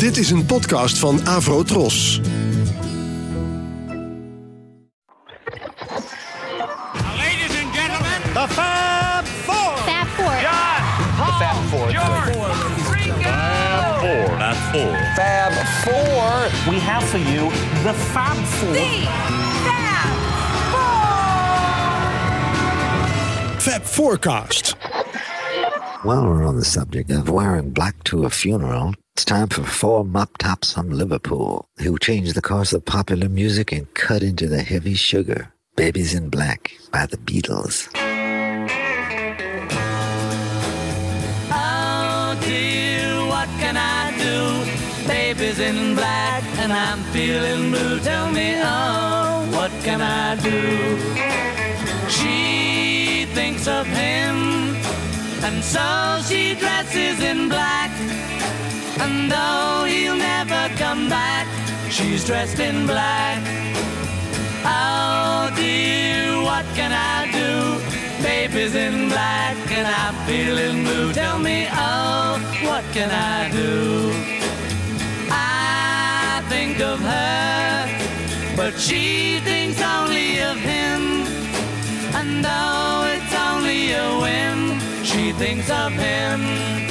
Dit is een podcast van Avro Tros. Ladies and gentlemen, The Fab Four. Fab Four. John, Paul, Fab Four. George. Fab Four. Fab Four. We have for you the Fab Four. Fab Forecast. While we're on the subject of wearing black to a funeral, it's time for four mop tops from Liverpool who changed the course of popular music and cut into the heavy sugar. Babies in Black by the Beatles. Oh dear, what can I do? Baby's in black and I'm feeling blue. Tell me, oh, what can I do? She thinks of him and so she dresses in black. And though he'll never come back, she's dressed in black. Oh dear, what can I do? Baby's in black and I'm feeling blue. Tell me, oh, what can I do? I think of her, but she thinks only of him. And though it's only a whim, she thinks of him.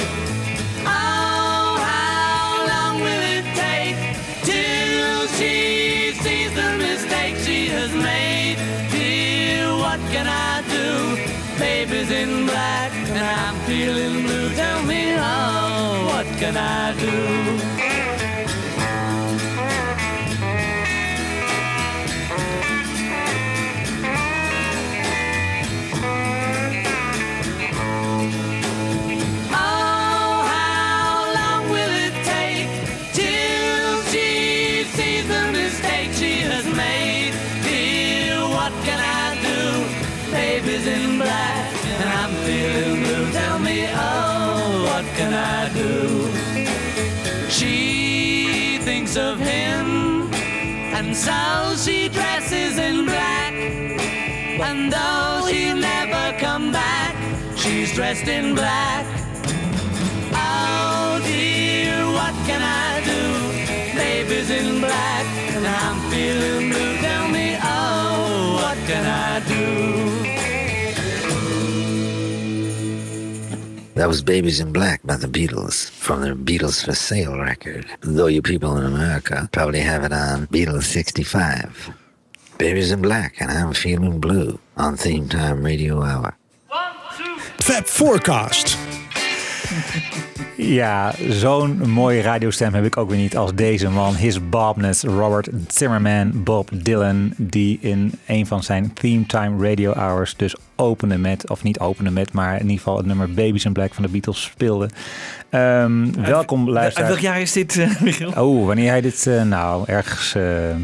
Can I do? Baby's in black and I'm feeling blue. Tell me, oh, what can I do? So she dresses in black. And though he'll never come back, she's dressed in black. Oh dear, what can I do? Baby's in black and I'm feeling blue. Tell me, That was Babies in Black by the Beatles from their Beatles for Sale record. Though you people in America probably have it on Beatles 65. Babies in Black and I'm Feeling Blue on Theme Time Radio Hour. One, two. Fab Forecast. Ja, zo'n mooie radiostem heb ik ook weer niet als deze man. His Bobness, Robert Zimmerman, Bob Dylan, die in een van zijn Theme Time Radio Hours dus opende met, of niet opende met, maar in ieder geval het nummer Babies in Black van de Beatles speelde. Ehm, welkom Uit luisteraars. welk jaar is dit, eh, Michiel? Oh, wanneer hij dit, eh, nou, ergens eh,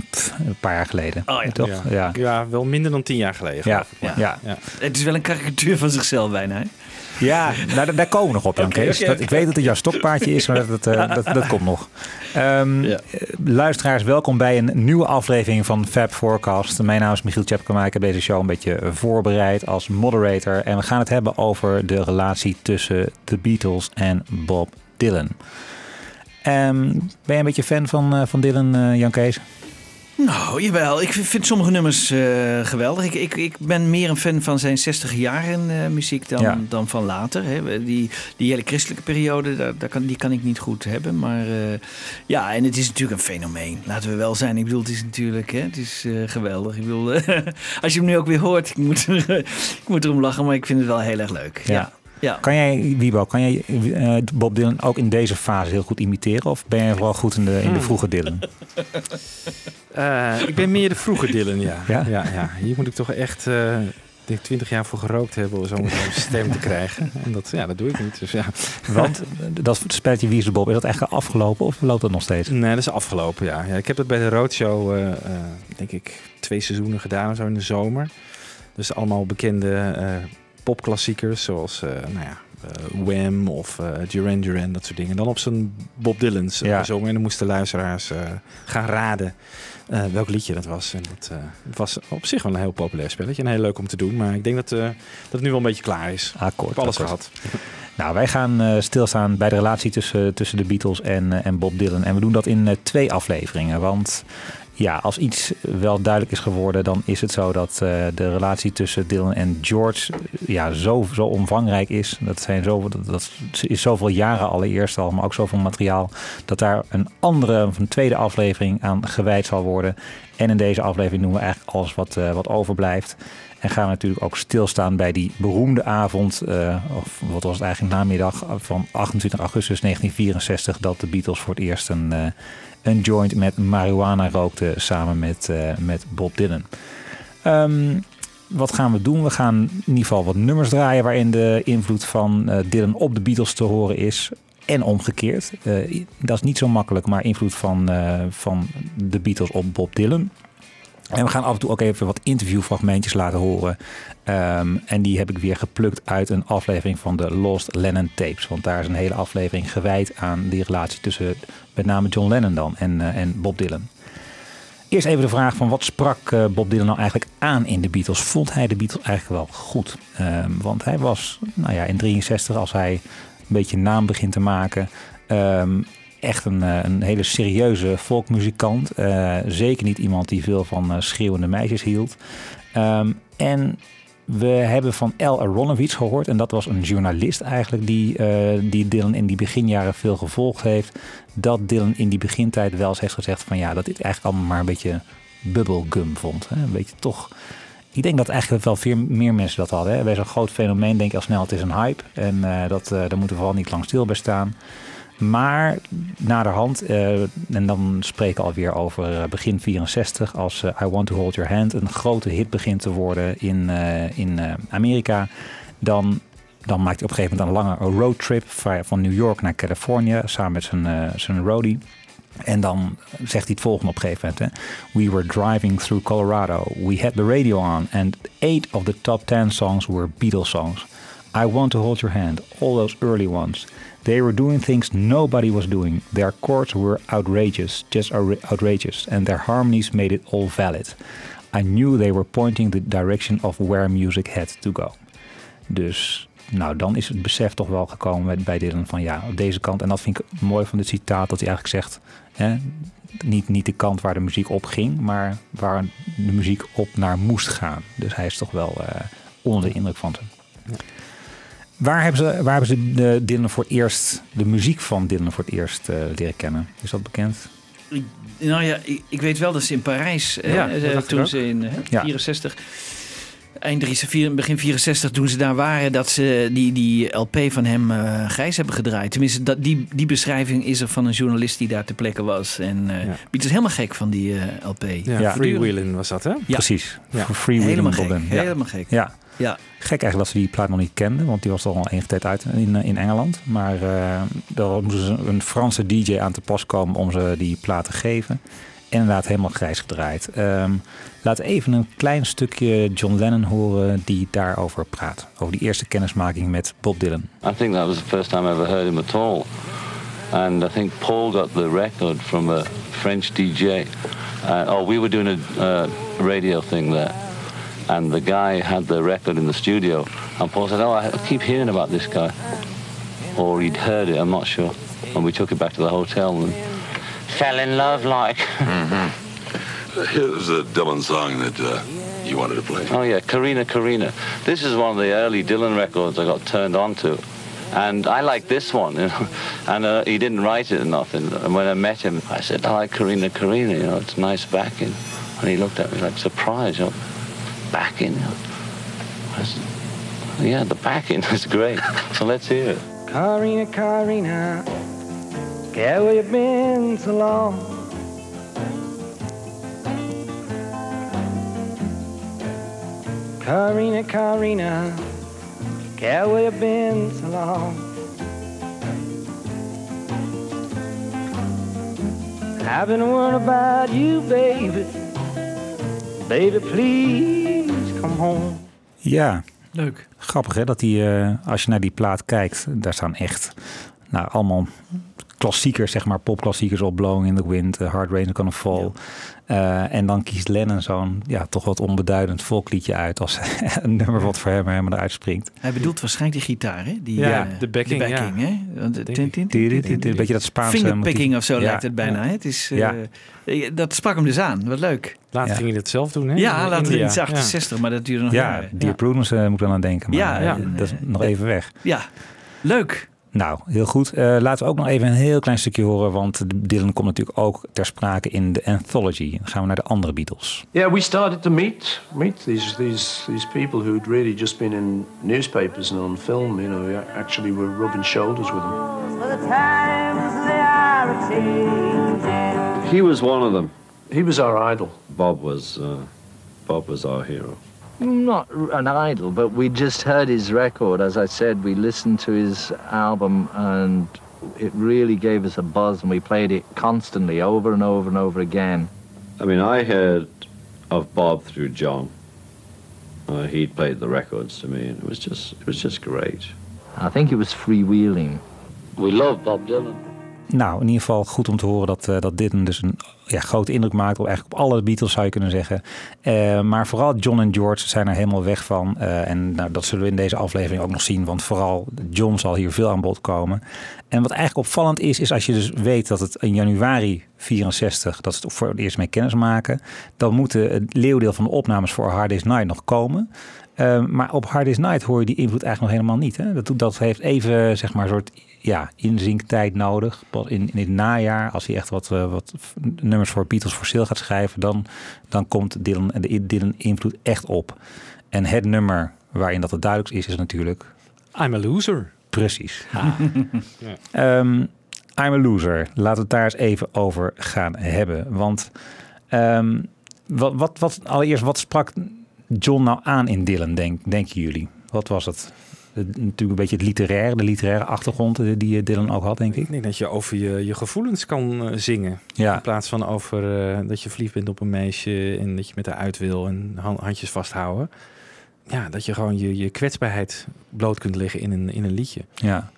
pff, een paar jaar geleden. Oh ja. Toch? Ja. Ja. Ja, wel minder dan tien jaar geleden. Ja, ja. Ja. Het is wel een karikatuur van zichzelf bijna. Hè? Ja, nou, daar- komen we nog op, Jan Kees. Dat-. Ik weet dat het jouw stokpaardje is, maar dat, dat, eh, dat, dat komt nog. Ehm, Ja. eh, Luisteraars, welkom bij een nieuwe aflevering van Fab Forecast. Mijn naam is Michiel Tjepkema. Ik heb deze show een beetje voorbereid als moderator. En we gaan het hebben over de relatie tussen de Beatles en Bob Dylan. Ehm, ben je een beetje fan van, eh, van Dylan, eh, Jan Kees? Nou, jawel. Ik vind, sommige nummers eh, geweldig. Ik, ik, ik ben meer een fan van zijn 60 jaren eh, muziek dan, Ja. dan van later. Hè. Die, die hele christelijke periode, daar, daar kan, die kan ik niet goed hebben. Maar eh, ja, en het is natuurlijk een fenomeen. Laten we wel zijn. Ik bedoel, het is natuurlijk hè, het is, geweldig. Ik bedoel, als je hem nu ook weer hoort, ik moet, er, ik moet erom lachen, maar ik vind het wel heel erg leuk. Ja. Ja. Ja. Kan jij, Wiebo, kan jij eh, Bob Dylan ook in deze fase heel goed imiteren? Of ben je vooral goed in de, in de vroege Dylan? Eh, ik ben meer de vroege Dylan, ja. Ja? Ja, ja. Hier moet ik toch echt eh, ik denk 20 jaar voor gerookt hebben om zo'n stem te krijgen. En dat, ja, dat doe ik niet. Dus ja. Want dat spelletje Wie is de Bob, is dat echt afgelopen of loopt dat nog steeds? Nee, dat is afgelopen, ja. ja ik heb dat bij de Roadshow, eh, eh, denk ik, twee seizoenen gedaan, zo in de zomer. Dus allemaal bekende eh, popklassiekers, zoals, eh, nou ja, eh, Wham of eh, Duran Duran, dat soort dingen. Dan op zijn Bob Dylan's Ja. zongen. En dan moesten luisteraars gaan raden welk liedje dat was. En dat was op zich wel een heel populair spelletje en heel leuk om te doen. Maar ik denk dat, dat het nu wel een beetje klaar is. Akkoord. Ik heb alles akkoord. gehad. Nou, wij gaan eh, stilstaan bij de relatie tussen, tussen de Beatles en, en Bob Dylan. En we doen dat in twee afleveringen. Want ja, als iets wel duidelijk is geworden, dan is het zo dat eh, de relatie tussen Dylan en George eh, ja, zo, zo omvangrijk is. Dat, zijn zo, dat, dat is zoveel jaren allereerst al, maar ook zoveel materiaal. Dat daar een andere, een tweede aflevering aan gewijd zal worden. En in deze aflevering doen we eigenlijk alles wat, eh, wat overblijft. En gaan we natuurlijk ook stilstaan bij die beroemde avond, of wat was het eigenlijk namiddag van 28 augustus 1964, dat de Beatles voor het eerst een, een joint met marihuana rookten samen met, eh, met Bob Dylan. Ehm, wat gaan we doen? We gaan in ieder geval wat nummers draaien waarin de invloed van eh, Dylan op de Beatles te horen is. En omgekeerd. Eh, dat is niet zo makkelijk, maar invloed van, van de Beatles op Bob Dylan. En we gaan af en toe ook even wat interviewfragmentjes laten horen. Ehm, en die heb ik weer geplukt uit een aflevering van de Lost Lennon Tapes. Want daar is een hele aflevering gewijd aan die relatie tussen met name John Lennon dan en, eh, en Bob Dylan. Eerst even de vraag van wat sprak eh, Bob Dylan nou eigenlijk aan in de Beatles? Vond hij de Beatles eigenlijk wel goed? Ehm, want hij was, nou ja, in 63 als hij een beetje naam begint te maken... ehm, echt een, eh, een hele serieuze folkmuzikant. Eh, zeker niet iemand die veel van schreeuwende meisjes hield. Ehm, en we hebben van El Aronovich gehoord. En dat was een journalist eigenlijk die, eh, die Dylan in die beginjaren veel gevolgd heeft. Dat Dylan in die begintijd wel eens heeft gezegd van ja, dat dit eigenlijk allemaal maar een beetje bubblegum vond. Hè? Een beetje toch... Ik denk dat eigenlijk wel veel meer mensen dat hadden. Hè? Bij zo'n groot fenomeen denk je al snel het is een hype. En eh, dat, eh, daar moeten we vooral niet lang stil bij staan. Maar naderhand, eh, en dan spreken we alweer over eh, begin 64, als eh, I Want to Hold Your Hand een grote hit begint te worden in, in Amerika, dan, dan maakt hij op een gegeven moment een lange roadtrip va- van New York naar Californië samen met zijn, zijn roadie. En dan zegt hij het volgende op een gegeven moment. Hè. We were driving through Colorado. We had the radio on. And eight of the top ten songs were Beatles songs. I Want to Hold Your Hand. All those early ones. They were doing things nobody was doing. Their chords were outrageous. Just outra- outrageous. And their harmonies made it all valid. I knew they were pointing the direction of where music had to go. Dus nou, dan is het besef toch wel gekomen bij Dylan van ja, op deze kant. En dat vind ik mooi van dit citaat, dat hij eigenlijk zegt... Hè, niet, niet de kant waar de muziek op ging, maar waar de muziek op naar moest gaan. Dus hij is toch wel eh, onder de indruk van ze. Waar hebben ze, waar hebben ze de Dylan voor het eerst, de muziek van Dylan voor het eerst eh, leren kennen? Is dat bekend? Nou ja, ik, ik weet wel dat ze in Parijs, eh, Ja, eh, dat toen ze in eh, Ja. 64, eind 63, begin 64, toen ze daar waren, dat ze die, die LP van hem eh, grijs hebben gedraaid. Tenminste, dat, die, die beschrijving is er van een journalist die daar ter plekke was. En eh Ja. Piet is helemaal gek van die eh, LP. Ja, Ja. Freewheeling was dat, hè? Ja. Precies. Ja. Helemaal gek. Helemaal gek. ja. Ja. Gek eigenlijk dat ze die plaat nog niet kenden, want die was al enige tijd uit in, in Engeland. Maar eh daar moesten ze een Franse DJ aan te pas komen om ze die plaat te geven. Inderdaad helemaal grijs gedraaid. Ehm laat even een klein stukje John Lennon horen die daarover praat. Over die eerste kennismaking met Bob Dylan. I think that was the first time I ever heard him at all. And I think Paul got the record from a French DJ. Uh, oh, we were doing a radio thing there. And the guy had the record in the studio. And Paul said, Oh, I keep hearing about this guy. Or he'd heard it, I'm not sure. And we took it back to the hotel and fell in love like. Here's a Dylan song that uh, you wanted to play. Oh yeah, Karina Karina. This is one of the early Dylan records I got turned on to. And I like this one, you know. And uh, he didn't write it or nothing. And when I met him, I said, I like Karina Karina, you know, it's nice backing. And he looked at me like surprised, you know, backing. You know. I said, yeah, the backing is great. So let's hear it. Karina, Karina, yeah, where you been so long? Karina, Karina, yeah, where you been so long? I've been worried about you, baby. Baby, please come home. Ja, Leuk. grappig hè, dat die, eh, als je naar die plaat kijkt, daar staan echt nou, allemaal klassiekers, zeg maar, popklassiekers op Blowing in the Wind, uh, Hard Rain Gonna Fall. Uh, en dan kiest Lennon zo'n ja, toch wat onbeduidend volkliedje uit als een nummer wat voor hem helemaal eruit springt. Hij bedoelt waarschijnlijk die gitaar, hè? Die, ja, uh, de backing, de backing ja. hè? Een beetje dat Spaanse Fingerpicking of zo lijkt het bijna. Ja. Het is, dat sprak hem dus aan. Wat leuk. Later Ja. ging je het zelf doen, hè? Ja, later in India. 68, maar dat duurde nog Ja, jaren. Dear Prudence uh, moet ik dan aan denken. Maar Ja, ja, ja. dat is nog even weg. Ja, leuk. Nou, heel goed. Uh, laten we ook nog even een heel klein stukje horen, want Dylan komt natuurlijk ook ter sprake in de anthology. Dan gaan we naar de andere Beatles. Yeah, we started to meet meet these these these people who'd really just been in newspapers and on film. You know, we actually were rubbing shoulders with them. He was one of them. He was our idol. Bob was uh, Bob was our hero. Not an idol, but we just heard his record. As I said, we listened to his album and it really gave us a buzz and we played it constantly over and over and over again. I mean, I heard of Bob through John. Uh, he'd played the records to me, and it was just it was just great. I think it was freewheeling. We love Bob Dylan. Nou, in ieder geval goed om te horen dat, uh, dat Dylan dus een ja, grote indruk maakt op eigenlijk op alle Beatles zou je kunnen zeggen. Uh, maar vooral John en George zijn er helemaal weg van. Uh, en nou, dat zullen we in deze aflevering ook nog zien, want vooral John zal hier veel aan bod komen. En wat eigenlijk opvallend is, is als je dus weet dat het in januari 64, dat ze het voor het eerst mee kennis maken, dan moet het leeuwdeel van de opnames voor Hard Day's Night nog komen. Uh, maar op Hard Day's Night hoor je die invloed eigenlijk nog helemaal niet. Hè? Dat, dat heeft even, zeg maar, een soort ja, inzinktijd nodig. Pas in, in het najaar, als hij echt wat, uh, wat nummers voor Beatles voor sale gaat schrijven, dan, dan komt Dylan, de Dylan invloed echt op. En het nummer waarin dat het duidelijkst is, is natuurlijk... I'm a loser. Precies. um, I'm a loser. Laten we het daar eens even over gaan hebben. Want um, wat, wat, wat, allereerst, wat sprak John nou aan in Dylan, denk, denken jullie? Wat was het? Natuurlijk een beetje het literaire, de literaire achtergrond die Dylan ook had, denk ik. Ik denk dat je over je, je gevoelens kan uh, zingen. Ja. In plaats van over uh, dat je verliefd bent op een meisje en dat je met haar uit wil en handjes vasthouden. Ja, dat je gewoon je, je kwetsbaarheid bloot kunt leggen in een, in een liedje. Ja.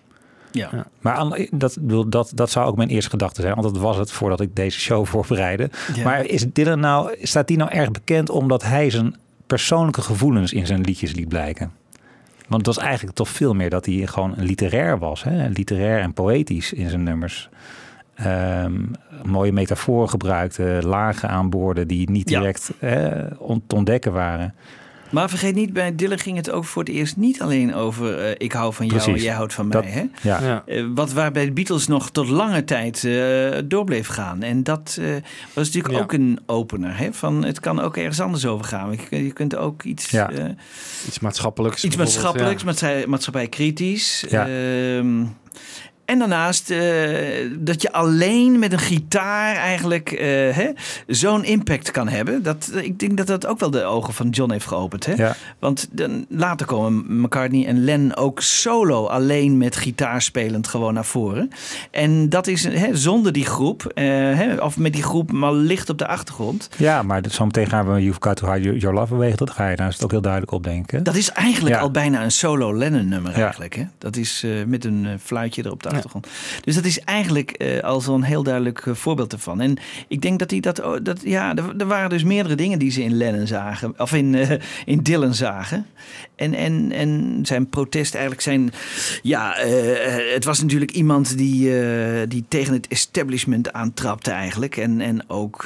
Ja. ja. Maar dat, dat, dat zou ook mijn eerste gedachte zijn, want dat was het voordat ik deze show voorbereidde. Ja. Maar is Dylan nou, staat die nou erg bekend omdat hij zijn persoonlijke gevoelens in zijn liedjes liet blijken? Want het was eigenlijk toch veel meer dat hij gewoon literair was. Hè? Literair en poëtisch in zijn nummers. Um, mooie metaforen gebruikte, lagen aanboorde die niet direct ja. te ontdekken waren. Maar vergeet niet, bij Dylan ging het ook voor het eerst niet alleen over uh, ik hou van jou Precies. en jij houdt van dat, mij. Hè? Ja. Ja. Uh, wat waar bij de Beatles nog tot lange tijd uh, door bleef gaan. En dat was natuurlijk ja. ook een opener. Hè? Van, het kan ook ergens anders over gaan. Je, je kunt ook iets... Ja. iets maatschappelijks. Iets maatschappelijks, maatschappij kritisch. En daarnaast uh, dat je alleen met een gitaar eigenlijk uh, zo'n impact kan hebben. Dat, ik denk dat dat ook wel de ogen van John heeft geopend. Hè? Ja. Want dan, later komen McCartney en Len ook solo alleen met gitaar spelend gewoon naar voren. En dat is hè, zonder die groep, uh, of met die groep maar licht op de achtergrond. Ja, maar zo meteen gaan we You've Got To Hide Your Love bewegen. Dat ga je daar ook heel duidelijk op denken. Dat is eigenlijk ja. al bijna een solo Lennon nummer eigenlijk. Hè? Dat is met een fluitje erop de Dus dat is eigenlijk uh, al zo'n heel duidelijk uh, voorbeeld ervan. En ik denk dat hij dat, dat ja, er, er, waren dus meerdere dingen die ze in Lennon zagen, of in, uh, in Dylan zagen. En, en, en zijn protest eigenlijk zijn, ja, het was natuurlijk iemand die, die tegen het establishment aantrapte eigenlijk. En, en ook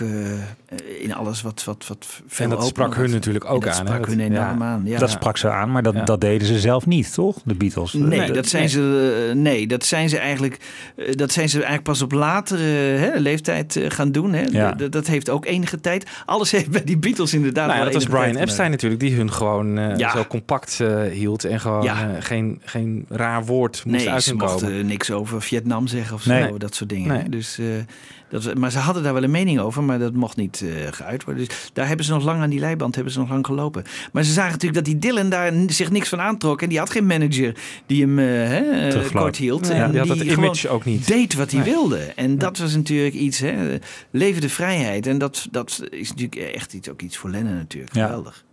in alles wat, wat, wat veel En dat sprak hun natuurlijk ook dat aan. sprak hun enorm ja. aan. Ja. Dat sprak ze aan, maar dat, ja. dat deden ze zelf niet, toch? De Beatles. Nee, dat, dat zijn ze, nee, dat zijn ze eigenlijk dat zijn ze eigenlijk pas op latere hè, leeftijd gaan doen. Hè. Ja. Dat, dat heeft ook enige tijd. Alles heeft bij die Beatles inderdaad. Nou ja, dat was Brian Epstein natuurlijk, die hun gewoon uh, ja. zo compact uh, hield en gewoon uh, geen, geen raar woord moest nee, ze mochten niks over Vietnam zeggen of zo, nee. dat soort dingen. Nee. Dus, dat, maar ze hadden daar wel een mening over, maar dat mocht niet geuit worden. Dus daar hebben ze nog lang aan die leiband, hebben ze nog lang gelopen. Maar ze zagen natuurlijk dat die Dylan daar zich niks van aantrok en die had geen manager die hem hè, kort hield. Ja, en die had dat image ook niet. deed wat hij nee. wilde. En dat was natuurlijk iets, hè, leven de vrijheid. En dat, dat is natuurlijk echt iets, ook iets voor Lennon natuurlijk. Ja. Geweldig.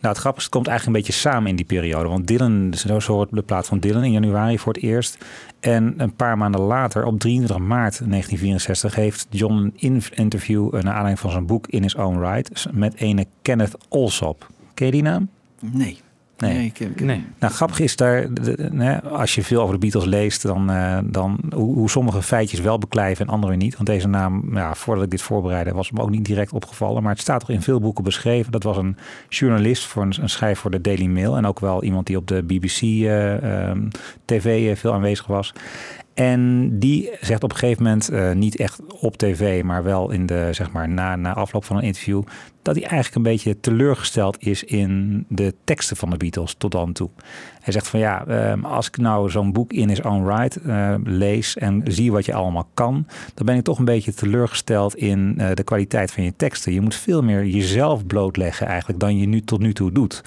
Nou, het grappige het komt eigenlijk een beetje samen in die periode. Want Dylan, zo wordt de plaat van Dylan in januari voor het eerst. En een paar maanden later, op 23 maart 1964, heeft John een in- interview eh, naar aanleiding van zijn boek In His Own Right met ene Kenneth Alsop. Ken je die naam? Nee. Nee. ik, ik, Nee. Nou, grappig is daar, de- de- hè, als je veel over de Beatles leest, dan, eh, dan hoe, hoe sommige feitjes wel beklijven en andere niet. Want deze naam, ja, voordat ik dit voorbereidde, was me ook niet direct opgevallen. Maar het staat toch in veel boeken beschreven. Dat was een journalist voor een, een schrijver voor de Daily Mail. En ook wel iemand die op de BBC eh, ehm, TV eh, veel aanwezig was. En die zegt op een gegeven moment, eh, niet echt op tv, maar wel in de, zeg maar, na, na afloop van een interview, dat hij eigenlijk een beetje teleurgesteld is in de teksten van de Beatles tot dan toe. Hij zegt van ja, ehm, als ik nou zo'n boek in his own right eh, lees en zie wat je allemaal kan, dan ben ik toch een beetje teleurgesteld in eh, de kwaliteit van je teksten. Je moet veel meer jezelf blootleggen eigenlijk dan je nu tot nu toe doet.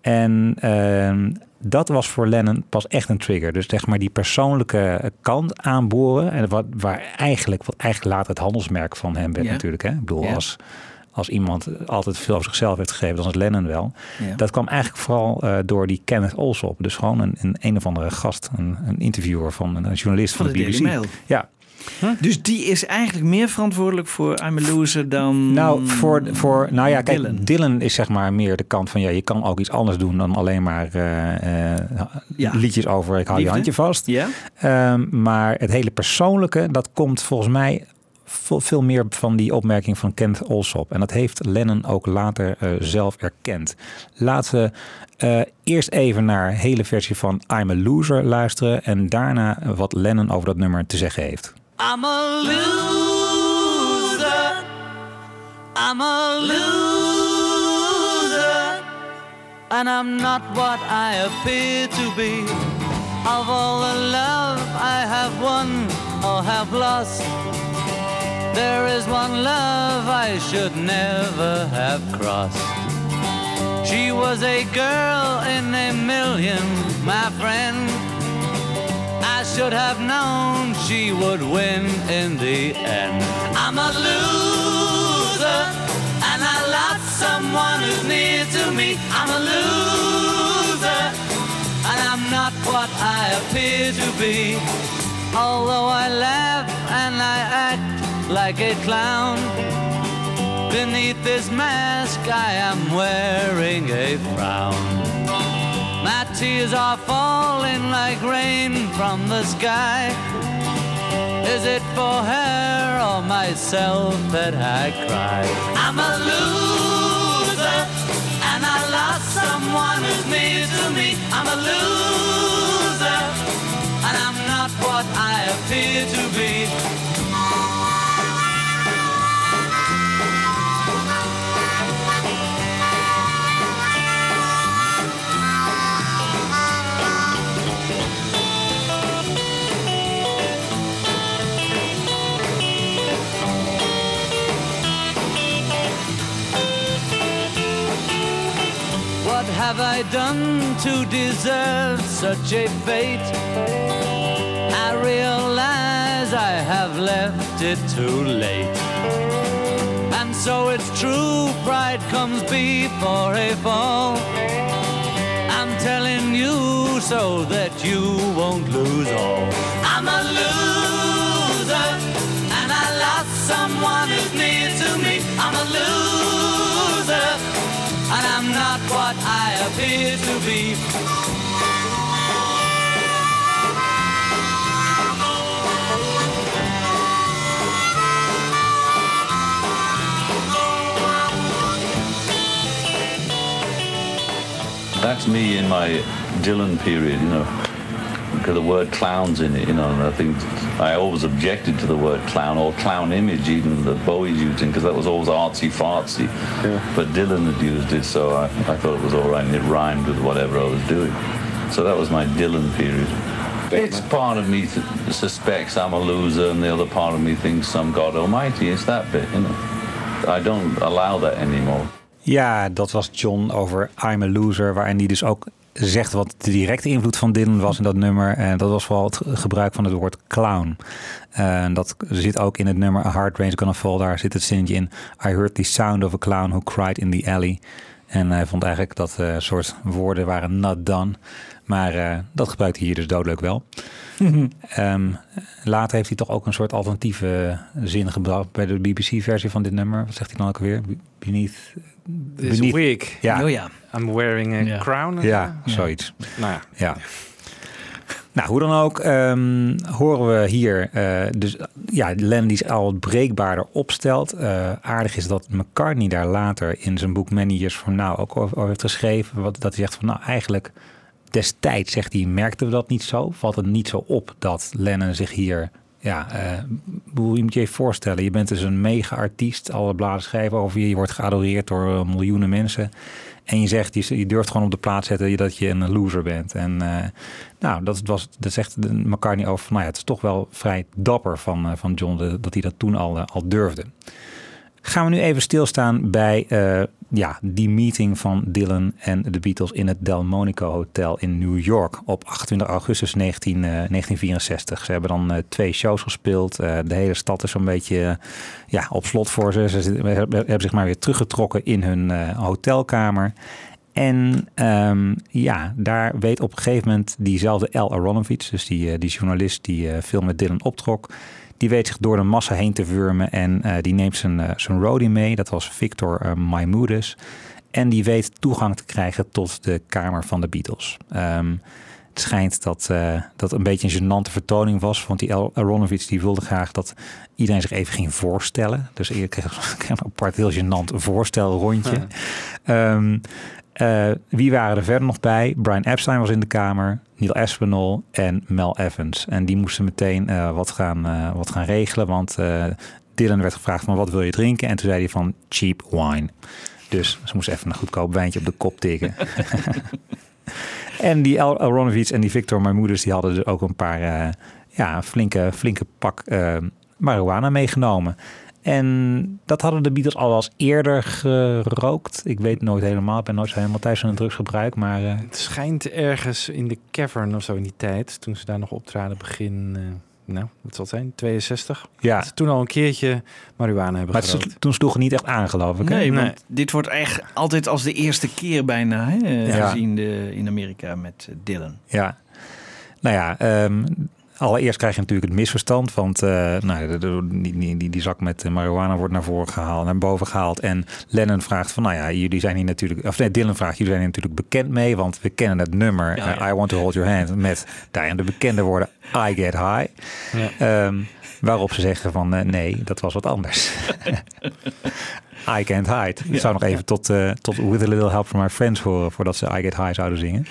En ehm, dat was voor Lennon pas echt een trigger. Dus zeg maar die persoonlijke kant aanboren. En wat, waar eigenlijk, wat eigenlijk later het handelsmerk van hem werd Ja. natuurlijk. Hè? Ik bedoel, Ja. als, als iemand altijd veel over zichzelf heeft gegeven, dan is Lennon wel. Ja. Dat kwam eigenlijk vooral eh, door die Kenneth Alsop. Dus gewoon een, een, een of andere gast, een, een interviewer van een, journalist van, Van de de BBC. Daily Mail. Ja, Dus die is eigenlijk meer verantwoordelijk voor I'm a Loser dan Nou, voor, voor, nou ja, kijk, Dylan. Dylan. is zeg maar meer de kant van ja, je kan ook iets anders doen dan alleen maar eh, eh, Ja. liedjes over ik hou je handje vast. Ja? Ehm, maar het hele persoonlijke, dat komt volgens mij veel, meer van die opmerking van Kent Alsop. En dat heeft Lennon ook later eh, zelf erkend. Laten we eerst even naar de hele versie van I'm a Loser luisteren. En daarna wat Lennon over dat nummer te zeggen heeft. I'm a loser. I'm a loser. And I'm not what I appear to be. Of all the love I have won or have lost, there is one love I should never have crossed. She was a girl in a million, my friend. Should have known she would win in the end. I'm a loser, and I lost someone who's near to me. I'm a loser, and I'm not what I appear to be. Although I laugh and I act like a clown, beneath this mask I am wearing a frown. My tears are falling like rain from the sky. Is it for her or myself that I cry? I'm a loser, and I lost someone who's near to me. I'm a loser, and I'm not what I appear to be. Have I done to deserve such a fate? I realize I have left it too late. And so it's true, pride comes before a fall. I'm telling you so that you won't lose all. I'm a loser, and I lost someone who's near to me. I'm a loser, I'm not what I appear to be. That's me in my Dylan period, you know, because the word clown's in it, you know, and I think I always objected to the word clown or clown image, even that Bowie's using, because that was always artsy fartsy. But Dylan had used it, so I, I thought it was all right, and it rhymed with whatever I was doing. So that was my Dylan period. It's part of me th- suspects I'm a loser, and the other part of me thinks I'm God Almighty. It's that bit, you know. I don't allow that anymore. Ja, dat was John over I'm a Loser, waarin hij dus ook zegt wat de directe invloed van Dylan was in dat nummer. En dat was vooral het gebruik van het woord clown. En dat zit ook in het nummer A Hard Rain's Gonna Fall. Daar zit het zinnetje in. I heard the sound of a clown who cried in the alley. En hij vond eigenlijk dat eh soort woorden waren not done. Maar eh, dat gebruikt hij hier dus doodleuk wel. Ehm, later heeft hij toch ook een soort alternatieve zin gebracht bij de BBC-versie van dit nummer. Wat zegt hij dan ook alweer? Beneath... This beneath- wig. Ja. Oh ja. I'm wearing a Ja. crown. Ja, zoiets. Nou ja. Ja. Nou, hoe dan ook, ehm, horen we hier eh, dus ja, Lennon die zich al breekbaarder opstelt. Eh, aardig is dat McCartney daar later in zijn boek Many Years From Now ook over, over heeft geschreven. Wat, dat hij zegt van nou eigenlijk destijds, zegt hij, merkten we dat niet zo. Valt het niet zo op dat Lennon zich hier... Ja, eh, hoe je moet je even voorstellen. Je bent dus een mega-artiest. Alle bladen schrijven over je. Je wordt geadoreerd door eh, miljoenen mensen. En je zegt, je, je durft gewoon op de plaats zetten dat je een loser bent. En eh, nou, dat, was, dat zegt McCartney over. Nou ja, het is toch wel vrij dapper van, eh, van John dat hij dat toen al, eh, al durfde. Gaan we nu even stilstaan bij eh, ja, die meeting van Dylan en de Beatles in het Delmonico Hotel in New York op 28 augustus 19, eh, 1964. Ze hebben dan eh, twee shows gespeeld. Eh, de hele stad is zo'n beetje eh, ja, op slot voor ze. Ze hebben zich maar weer teruggetrokken in hun eh, hotelkamer. En ehm, ja, daar weet op een gegeven moment diezelfde Al Aronovich, dus die, eh, die journalist die eh, veel met Dylan optrok, die weet zich door de massa heen te wurmen en eh, die neemt zijn, eh, zijn roadie mee. Dat was Victor uh, Maimoudes. En die weet toegang te krijgen tot de kamer van de Beatles. Ehm, het schijnt dat uh, dat een beetje een gênante vertoning was. Want die Al Aronovich die wilde graag dat iedereen zich even ging voorstellen. Dus ik kreeg kreeg een apart heel gênant voorstelrondje. Ja. Um, uh, wie waren er verder nog bij? Brian Epstein was in de kamer, Neil Aspinall en Mel Evans. En die moesten meteen uh, wat, gaan, uh, wat gaan regelen, want Dylan werd gevraagd van wat wil je drinken? En toen zei hij van cheap wine. Dus ze moesten even een goedkoop wijntje op de kop tikken. en die Al en die Victor Maimoudes, die hadden dus ook een paar, ja, flinke, flinke pak marihuana meegenomen. En dat hadden de Beatles al wel eens eerder gerookt. Ik weet nooit helemaal. Ik ben nooit zo helemaal thuis van een drugsgebruik. Maar, uh... Het schijnt ergens in de cavern of zo in die tijd. Toen ze daar nog optraden begin... Uh, nou, wat zal het zijn? 62? Ja. Dat ze toen al een keertje marihuana hebben maar gerookt. Maar toen sloeg het niet echt aan, geloof ik. Nee, nee, want dit wordt echt altijd als de eerste keer bijna hè, ja. gezien de, in Amerika met uh, Dylan. Ja. Nou ja, um, Allereerst krijg je natuurlijk het misverstand, want uh, nou, die, die, die, zak met marihuana wordt naar voren gehaald, naar boven gehaald. En Lennon vraagt van, nou ja, jullie zijn hier natuurlijk, of nee, Dylan vraagt, jullie zijn hier natuurlijk bekend mee, want we kennen het nummer ja, ja. Uh, I Want to Hold Your Hand met daarin de bekende woorden I Get High. Ja. Um, waarop ze zeggen van, uh, nee, dat was wat anders. I Can't Hide. Ik ja, zou nog even tot, tot With a Little Help from My Friends horen voordat ze I Get High zouden zingen.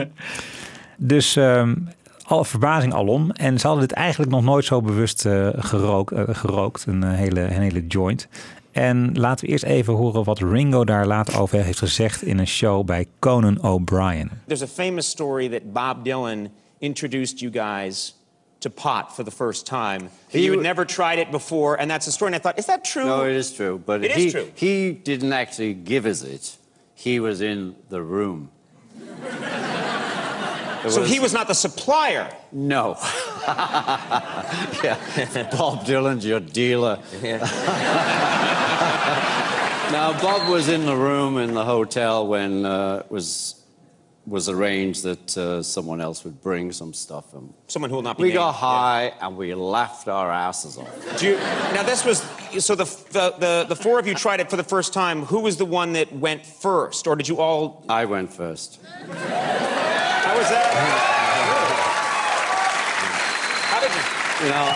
dus um, alle verbazing alom. En ze hadden dit eigenlijk nog nooit zo bewust uh, gerook, uh, gerookt. Een, uh, hele, een hele joint. En laten we eerst even horen wat Ringo daar later over heeft gezegd in een show bij Conan O'Brien. There's a famous story that Bob Dylan introduced you guys to pot for the first time. He you had never tried it before, and that's a story. And I thought, is that true? No, it is true. But it he, is true. he didn't actually give us it. He was in the room. So he was not the supplier. No. yeah. Bob Dylan's your dealer. Yeah. now Bob was in the room in the hotel when uh, was was arranged that uh, someone else would bring some stuff. And someone who will not be. We named. got high yeah. and we laughed our asses off. Do you, now this was so the, the the the four of you tried it for the first time. Who was the one that went first, or did you all? I went first. How was that? How did you? You know,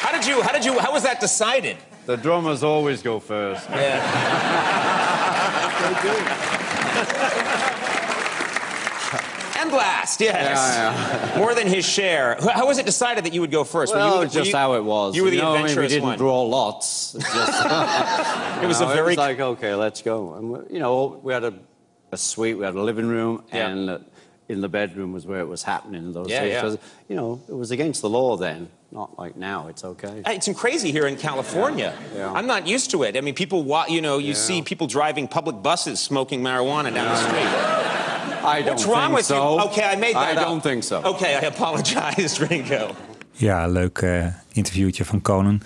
how did you? How did you? How was that decided? The drummers always go first. Yeah. they do. And last, yes. Yeah, yeah. More than his share. How was it decided that you would go first? Well, were you, just you, how it was. You were the know, adventurous I mean, we didn't one. draw lots. It, just, it was a very. It was like, okay, let's go. And you know, we had a, a suite, we had a living room, Yeah. and uh, in the bedroom was where it was happening in those Yeah, days. yeah. So, you know, it was against the law then. Not like now. It's okay. It's crazy here in California. Yeah. I'm not used to it. I mean, people, wa- you know, you Yeah. see people driving public buses smoking marijuana down the street. I don't What's wrong think with so. you? Okay, I made that I up. don't think so. Okay, I apologize, Ringo. Ja, leuk eh, interviewtje van Conan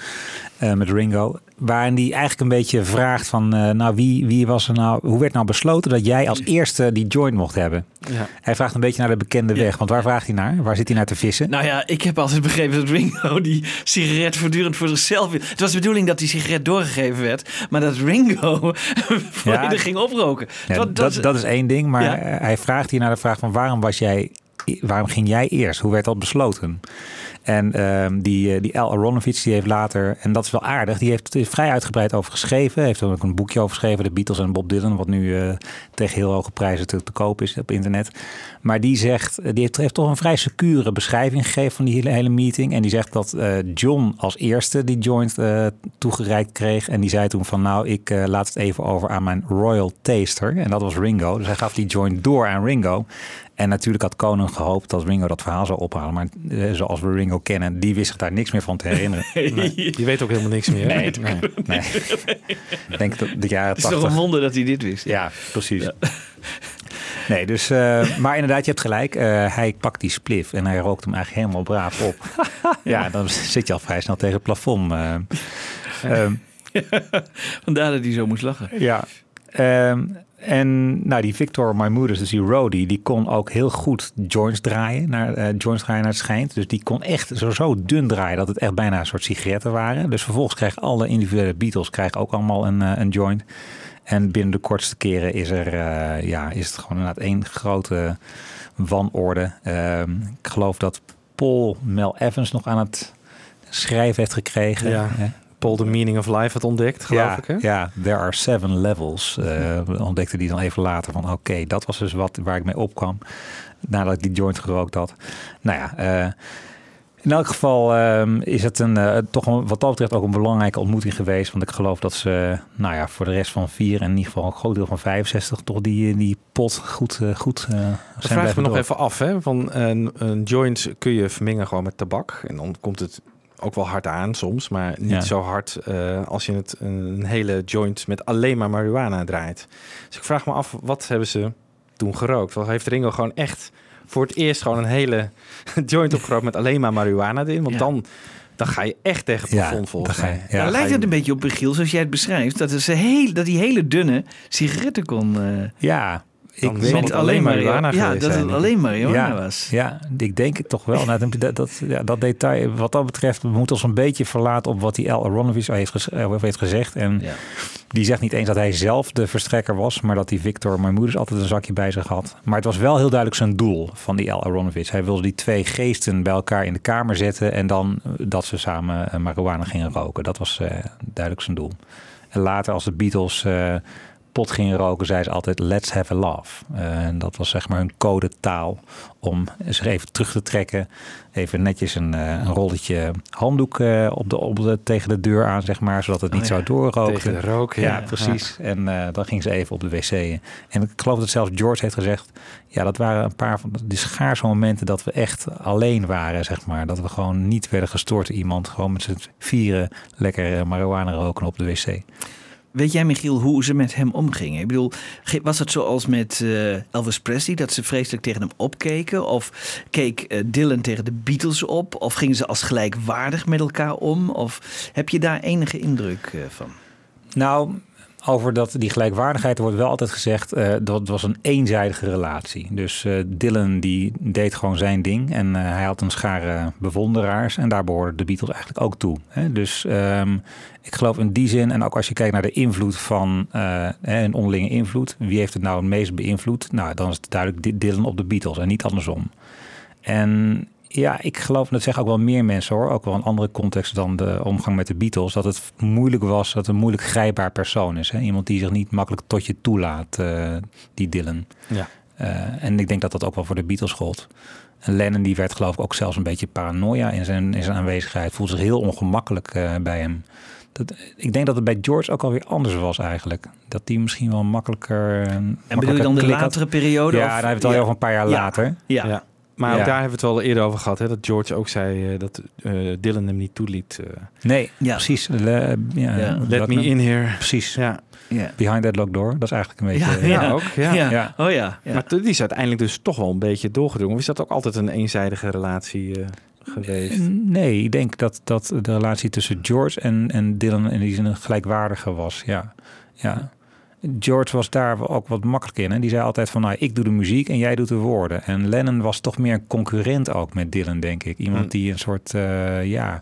eh, met Ringo. Waarin hij eigenlijk een beetje vraagt van, eh, nou wie, wie was er nou, hoe werd nou besloten dat jij als eerste die joint mocht hebben? Ja. Hij vraagt een beetje naar de bekende weg, want waar vraagt hij naar? Waar zit hij naar te vissen? Nou ja, ik heb altijd begrepen dat Ringo die sigaret voortdurend voor zichzelf... Het was de bedoeling dat die sigaret doorgegeven werd, maar dat Ringo volledig ging oproken. Ja, Dat- dat, dat- is één ding, maar Ja. hij vraagt hier naar de vraag van waarom was jij, waarom ging jij eerst? Hoe werd dat besloten? En ehm, die, eh, die Al Aronovich, die heeft later, en dat is wel aardig, die heeft vrij uitgebreid over geschreven. Heeft er ook een boekje over geschreven, de Beatles en Bob Dylan, wat nu eh, tegen heel hoge prijzen te, te koop is op internet. Maar die zegt, eh, die heeft, toch een vrij secure beschrijving gegeven van die hele, hele meeting. En die zegt dat John als eerste die joint eh, toegereikt kreeg. En die zei toen van nou, ik laat het even over aan mijn Royal Taster. En dat was Ringo. Dus hij gaf die joint door aan Ringo. En natuurlijk had Conan gehoopt dat Ringo dat verhaal zou ophalen. Maar eh, zoals we Ringo kennen, die wist zich daar niks meer van te herinneren. Nee, die weet ook helemaal niks meer. Nee, Nee. nee. Ik denk dat de jaren Het is toch 80. een wonder dat hij dit wist. Ja, precies. Nee, dus, eh, maar inderdaad, je hebt gelijk. Eh, hij pakt die spliff en hij rookt hem eigenlijk helemaal braaf op. ja, dan zit je al vrij snel tegen het plafond. eh. Ehm, Vandaar dat hij zo moest lachen. ja. Ehm, en nou, die Victor Maimoudis, dus die roadie, die kon ook heel goed joints draaien, naar, eh, joints draaien naar het schijnt. Dus die kon echt zo, zo dun draaien dat het echt bijna een soort sigaretten waren. Dus vervolgens krijgen alle individuele Beatles krijgen ook allemaal een, eh, een joint. En binnen de kortste keren is, er, eh, ja, is het gewoon inderdaad één grote wanorde. Ehm, ik geloof dat Paul Mel Evans nog aan het schrijven heeft gekregen. Ja. Paul The Meaning of Life had ontdekt, geloof ja, ik. Hè? Ja, there are seven levels. eh, ontdekte die dan even later van oké, dat was dus wat waar ik mee opkwam. Nadat ik die joint gerookt had. Nou ja, eh, in elk geval ehm, is het een, eh, toch een, wat dat betreft ook een belangrijke ontmoeting geweest. Want ik geloof dat ze, nou ja, voor de rest van vier en in ieder geval een groot deel van 65 toch die, die pot goed, eh, goed eh Dat zijn vraag ik me nog even af. Hè? Van een, een joint kun je vermengen gewoon met tabak. En dan komt het ook wel hard aan soms. Maar niet Ja. zo hard eh, als je het een hele joint met alleen maar marihuana draait. Dus ik vraag me af, wat hebben ze toen gerookt? Wel heeft Ringo gewoon echt voor het eerst gewoon een hele joint opgerookt met alleen maar marihuana erin? Want Ja. dan, dan ga je echt tegen het Ja, plafond volgens ga je- mij. ja. Dan Dan lijkt je- het een beetje op Michiel, zoals jij het beschrijft. Dat, is heel, dat die hele dunne sigaretten kon... eh, Ja, ik met het alleen marihuana Ja, dat zijn, het alleen marihuana ja, was. Ja, ik denk het toch wel. Nou, dat, dat, ja, dat detail, wat dat betreft, we moeten ons een beetje verlaten op wat die Al Aronovich heeft, eh, heeft gezegd. En Ja. die zegt niet eens dat hij zelf de verstrekker was, maar dat die Victor Maimoudis altijd een zakje bij zich had. Maar het was wel heel duidelijk zijn doel van die Al Aronovich. Hij wilde die twee geesten bij elkaar in de kamer zetten en dan eh, dat ze samen eh, marihuana gingen roken. Dat was duidelijk zijn doel. En later als de Beatles pot gingen roken, zei ze altijd let's have a laugh. Eh, en dat was zeg maar hun codetaal om zich even terug te trekken. Even netjes een, eh, een rolletje handdoek eh, op de, op de, tegen de deur aan, zeg maar, zodat het niet Oh zo ja, doorrookte. tegen de rook, ja. ja. precies. En dan ging ze even op de wc. En ik geloof dat zelfs George heeft gezegd, ja, dat waren een paar van die schaarse momenten dat we echt alleen waren, zeg maar. Dat we gewoon niet werden gestoord door iemand. Gewoon met z'n vieren lekker marihuana roken op de wc. Weet jij, Michiel, hoe ze met hem omgingen? Ik bedoel, was het zoals met eh, Elvis Presley, dat ze vreselijk tegen hem opkeken? Of keek eh, Dylan tegen de Beatles op? Of gingen ze als gelijkwaardig met elkaar om? Of heb je daar enige indruk eh, van? Nou, over dat, die gelijkwaardigheid wordt wel altijd gezegd eh, dat was een eenzijdige relatie. Dus eh, Dylan die deed gewoon zijn ding en eh, hij had een schare bewonderaars en daar behoorden de Beatles eigenlijk ook toe. Hè? Dus ehm, ik geloof in die zin en ook als je kijkt naar de invloed van een onderlinge invloed, wie heeft het nou het meest beïnvloed? Nou, dan is het duidelijk Dy- Dylan op de Beatles en niet andersom. En ja, ik geloof, en dat zeggen ook wel meer mensen hoor, ook wel een andere context dan de omgang met de Beatles, dat het moeilijk was, dat het een moeilijk grijpbaar persoon is. Hè? Iemand die zich niet makkelijk tot je toelaat, eh, die Dylan. Ja. Eh, en ik denk dat dat ook wel voor de Beatles gold. En Lennon die werd geloof ik ook zelfs een beetje paranoia in zijn, in zijn aanwezigheid. Voelde zich heel ongemakkelijk eh, bij hem. Dat, ik denk dat het bij George ook alweer anders was eigenlijk. Dat die misschien wel makkelijker... En bedoel je dan de latere periode, Ja, of- hebben we het al ja. over een paar jaar Ja. later. Ja. Ja. Maar Ja. ook daar hebben we het wel eerder over gehad. Hè, dat George ook zei eh, dat eh, Dylan hem niet toeliet. eh, Nee, precies. Le- ja, Ja. hoe Let me in here. Precies. Ja. Ja. Behind that locked door. Dat is eigenlijk een beetje... Ja, ook. Ja. Ja. Oh ja. ja. Maar die is uiteindelijk dus toch wel een beetje doorgedrongen. Of is dat ook altijd een eenzijdige relatie? eh? geweest? Nee, ik denk dat, dat de relatie tussen George en, en Dylan in die zin een gelijkwaardige was. Ja. ja. George was daar ook wat makkelijk in. En die zei altijd van, nou, ik doe de muziek en jij doet de woorden. En Lennon was toch meer een concurrent ook met Dylan, denk ik. Iemand Hmm. die een soort, eh, ja...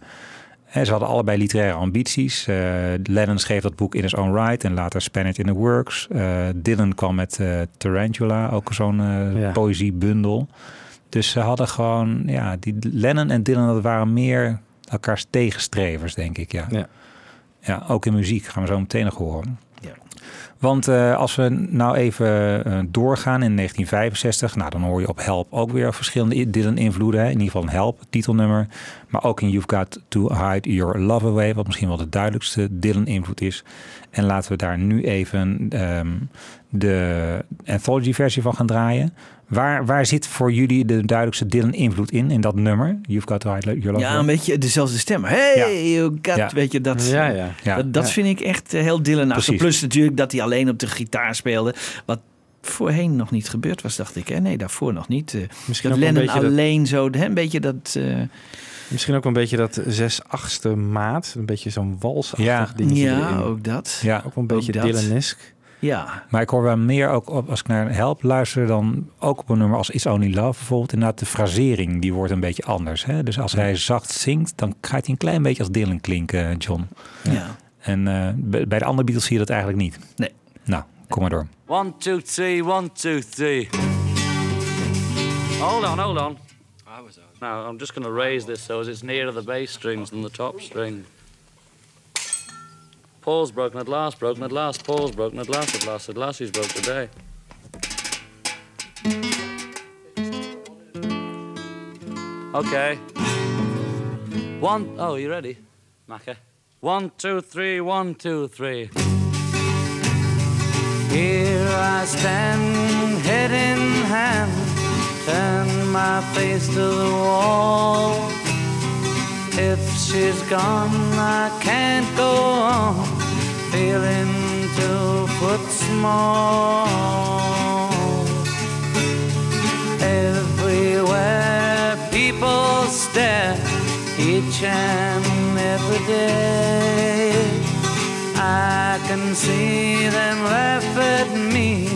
hè, Ze hadden allebei literaire ambities. Eh, Lennon schreef dat boek In His Own Right en later Span It in the Works. Eh, Dylan kwam met Tarantula, ook zo'n Ja. poëziebundel. Dus ze hadden gewoon, ja, die Lennon en Dylan, dat waren meer elkaars tegenstrevers, denk ik, ja. Ja. Ja, ook in muziek gaan we zo meteen nog horen. Want eh, als we nou even eh, doorgaan in 1965, nou dan hoor je op Help ook weer verschillende Dylan-invloeden. In ieder geval een Help, titelnummer. Maar ook in You've Got to Hide Your Love Away, wat misschien wel de duidelijkste Dylan-invloed is. En laten we daar nu even ehm, de anthology-versie van gaan draaien. Waar, waar zit voor jullie de duidelijkste Dylan-invloed in, in dat nummer? You've Got to Hide Your Love Ja, een beetje dezelfde stem. Hey, Ja. you got, Ja. weet je, dat, Ja, ja. Ja. dat, dat Ja. vind ik echt eh, heel Dylan. Precies. Plus natuurlijk dat hij alleen op de gitaar speelde. Wat voorheen nog niet gebeurd was, dacht ik. Hè? Nee, daarvoor nog niet. Eh, Misschien dat ook wel een Lennon beetje dat- alleen zo, hè, een beetje dat... eh, Misschien ook wel een beetje dat zes achtste maat. Een beetje zo'n walsachtig Ja. dingetje ja, erin. ook dat. Ja. Ook wel een beetje dat. Dylanesk. Ja, Maar ik hoor wel meer ook op, als ik naar Help luister, dan ook op een nummer als It's Only Love bijvoorbeeld. Inderdaad, de frasering die wordt een beetje anders. Hè? Dus als hij zacht zingt, dan gaat hij een klein beetje als Dylan klinken, John. ja. En eh, bij bij de andere Beatles zie je dat eigenlijk niet. Nee. Nou, kom maar door. One, two, three, one, two, three. Hold on, hold on. Now, I'm just going to raise this so as it's nearer the bass strings than the top string. Pause broken at last, broken at last, pause broken at last, at last, at last, he's broke today. Okay. One, oh, you ready, Macca? One, two, three, one, two, three. Here I stand, head in hand, turn my face to the wall. If she's gone, I can't go on, feeling two foot small. Everywhere people stare, each and every day. I can see them laugh at me,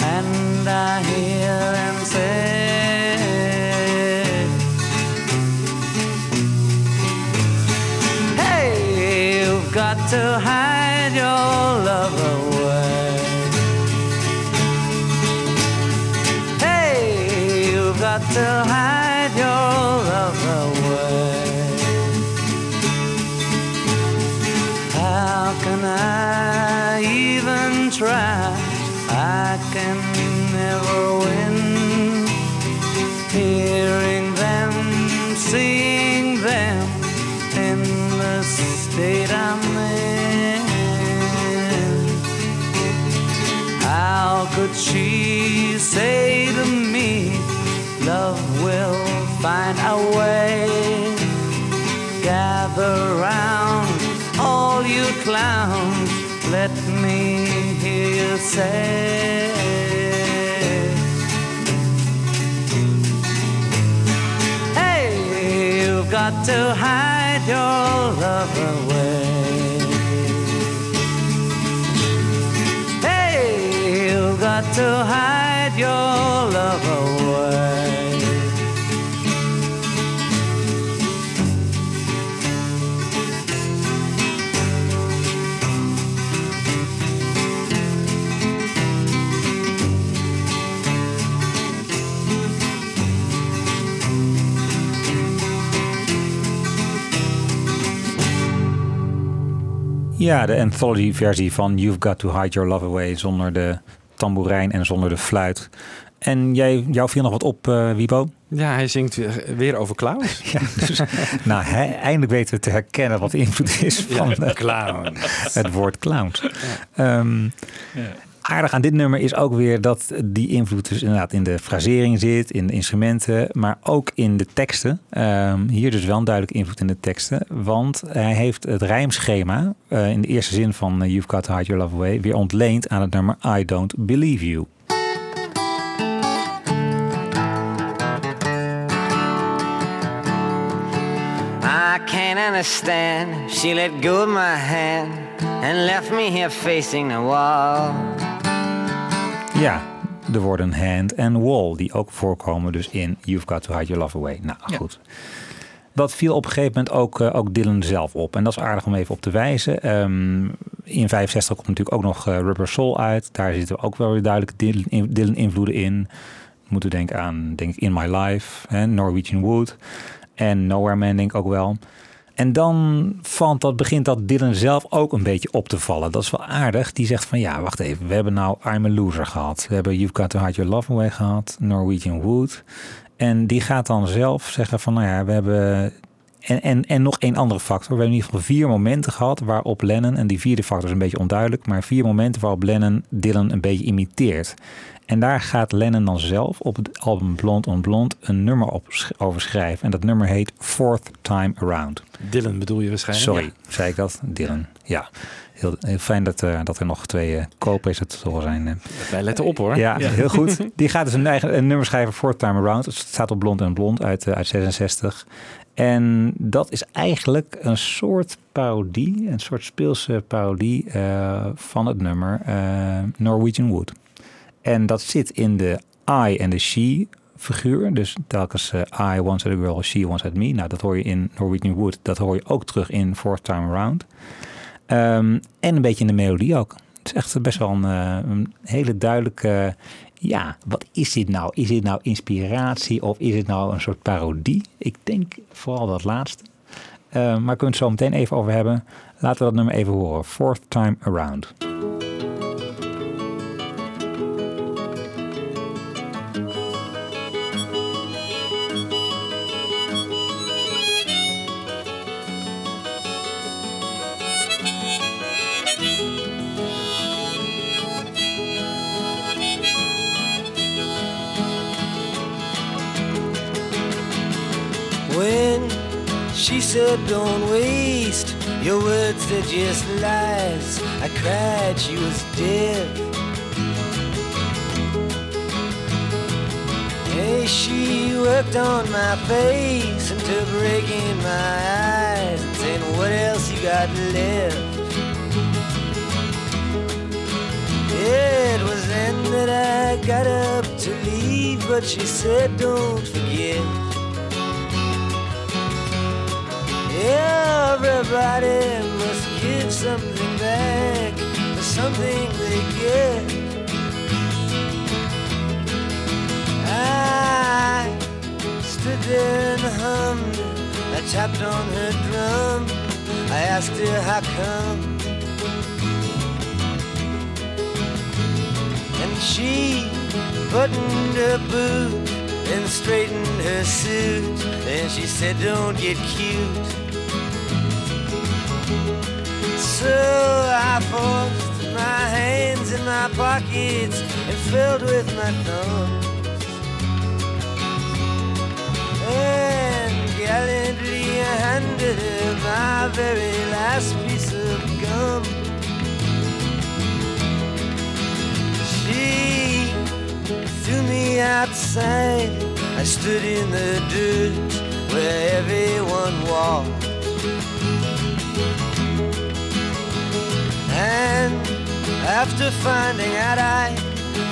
and I hear them say, Hey, you've got to hide your love away. Hey, you've got to hide find a way? Gather round, all you clowns, let me hear you say. Hey, you've got to hide your love away. Hey, you've got to hide your Ja, de anthology-versie van You've Got to Hide Your Love Away zonder de tamboerijn en zonder de fluit. En jij, jou viel nog wat op, eh Wibo? Ja, hij zingt weer, weer over clowns. Ja, dus, nou, hij, eindelijk weten we te herkennen wat de invloed is van Ja, de clown. het woord clowns. Ehm, Aardig aan dit nummer is ook weer dat die invloed dus inderdaad in de frasering zit, in de instrumenten, maar ook in de teksten. Ehm, hier dus wel een duidelijke invloed in de teksten, want hij heeft het rijmschema eh, in de eerste zin van eh, You've Got to Hide Your Love Away weer ontleend aan het nummer I Don't Believe You. understand. She let go of my hand and left me here facing the wall. Ja, de woorden hand en wall, die ook voorkomen dus in You've Got To Hide Your Love Away. Nou, goed. Dat viel op een gegeven moment ook, eh, ook Dylan zelf op. En dat is aardig om even op te wijzen. Ehm, in 65 komt natuurlijk ook nog eh, Rubber Soul uit. Daar zitten ook wel weer duidelijk Dylan- Dylan-invloeden in. Moeten denken aan, denk ik, In My Life, hè, Norwegian Wood. En Nowhere Man denk ik ook wel. En dan valt dat, begint dat Dylan zelf ook een beetje op te vallen. Dat is wel aardig. Die zegt van ja, wacht even. We hebben nou I'm a Loser gehad. We hebben You've Got To Hide Your Love Away gehad. Norwegian Wood. En die gaat dan zelf zeggen van nou ja, we hebben... En, en, en nog één andere factor. We hebben in ieder geval vier momenten gehad waarop Lennon... en die vierde factor is een beetje onduidelijk... maar vier momenten waarop Lennon Dylan een beetje imiteert. En daar gaat Lennon dan zelf op het album Blond on Blond... een nummer op, over schrijven. En dat nummer heet Fourth Time Around. Dylan bedoel je waarschijnlijk? Sorry, zei ik dat? Dylan. Ja, heel, heel fijn dat, eh, dat er nog twee uh, co-presentatoren zijn. eh. Wij letten op hoor. Ja, heel goed. Die gaat dus een eigen een nummer schrijven voor Time Around. Het staat op Blond en Blond uit, uit 66. En dat is eigenlijk een soort parodie, een soort speelse parodie van het nummer Norwegian Wood. En dat zit in de I en de she figuur. Dus telkens eh, I once had a girl, she once had me. Nou, dat hoor je in Norwegian Wood. Dat hoor je ook terug in Fourth Time Around. Ehm, en een beetje in de melodie ook. Het is echt best wel een, eh, een hele duidelijke... ja, wat is dit nou? Is dit nou inspiratie of is het nou een soort parodie? Ik denk vooral dat laatste. Eh, maar kunnen we het zo meteen even over hebben. Laten we dat nummer even horen. Fourth Time Around. Said, Don't waste your words, they're just lies. I cried, she was dead. Hey, she worked on my face until breaking my eyes and saying, What else you got left? It was then that I got up to leave, but she said, Don't forget. Yeah, everybody must give something back for something they get. I stood there and hummed. I tapped on her drum. I asked her how come. And she buttoned her boot and straightened her suit. And she said, Don't get cute. So I forced my hands in my pockets and filled with my thumbs. And gallantly I handed her my very last piece of gum. She threw me outside. I stood in the dirt where everyone walked. And after finding out I'd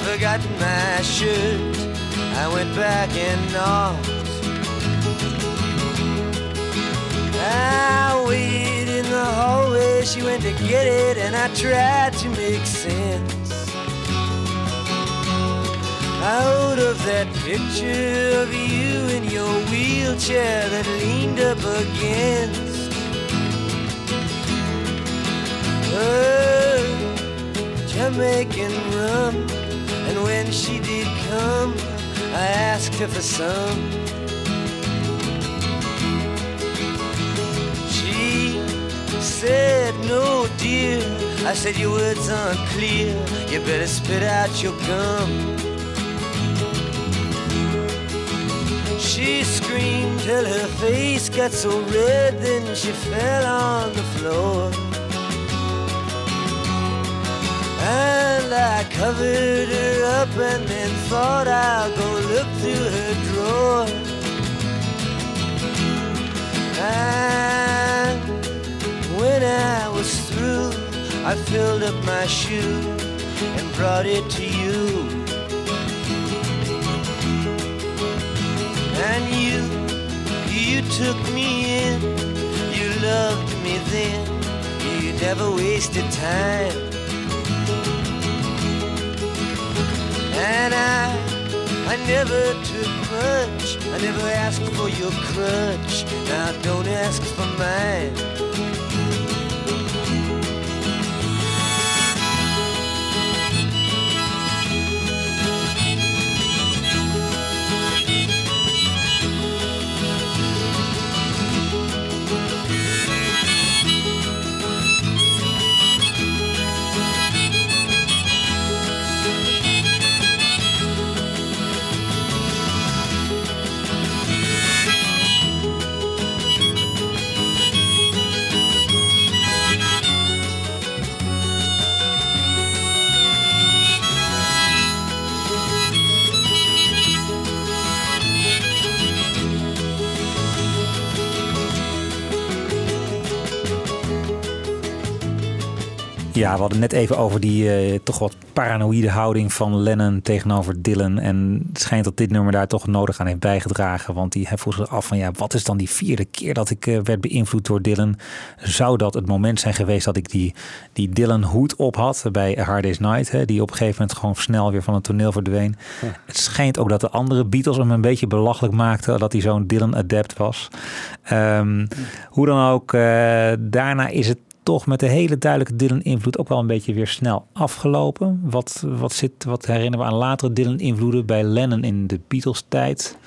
forgotten my shirt, I went back and knocked. I waited in the hallway, she went to get it, and I tried to make sense out of that picture of you in your wheelchair that leaned up against her Jamaican rum. And when she did come, I asked her for some. She said, No, dear. I said, Your words aren't clear. You better spit out your gum. She screamed till her face got so red, then she fell on the floor. And I covered her up and then thought I'll go look through her drawer. And when I was through, I filled up my shoe and brought it to you. And you, you took me in, you loved me then, you never wasted time. And I, I never took much, I never asked for your crutch, now don't ask for mine. Ja, we hadden net even over die eh, toch wat paranoïde houding van Lennon tegenover Dylan. En het schijnt dat dit nummer daar toch nodig aan heeft bijgedragen. Want die hij vroeg zich af van ja, wat is dan die vierde keer dat ik eh, werd beïnvloed door Dylan? Zou dat het moment zijn geweest dat ik die, die Dylan hoed op had bij A Hard Day's Night? Hè, die op een gegeven moment gewoon snel weer van het toneel verdween. Het schijnt ook dat de andere Beatles hem een beetje belachelijk maakten dat hij zo'n Dylan adept was. Ehm, hoe dan ook, eh, daarna is het toch met de hele duidelijke Dylan-invloed ook wel een beetje weer snel afgelopen. Wat, wat, zit, wat herinneren we aan latere Dylan-invloeden bij Lennon in de Beatles-tijd?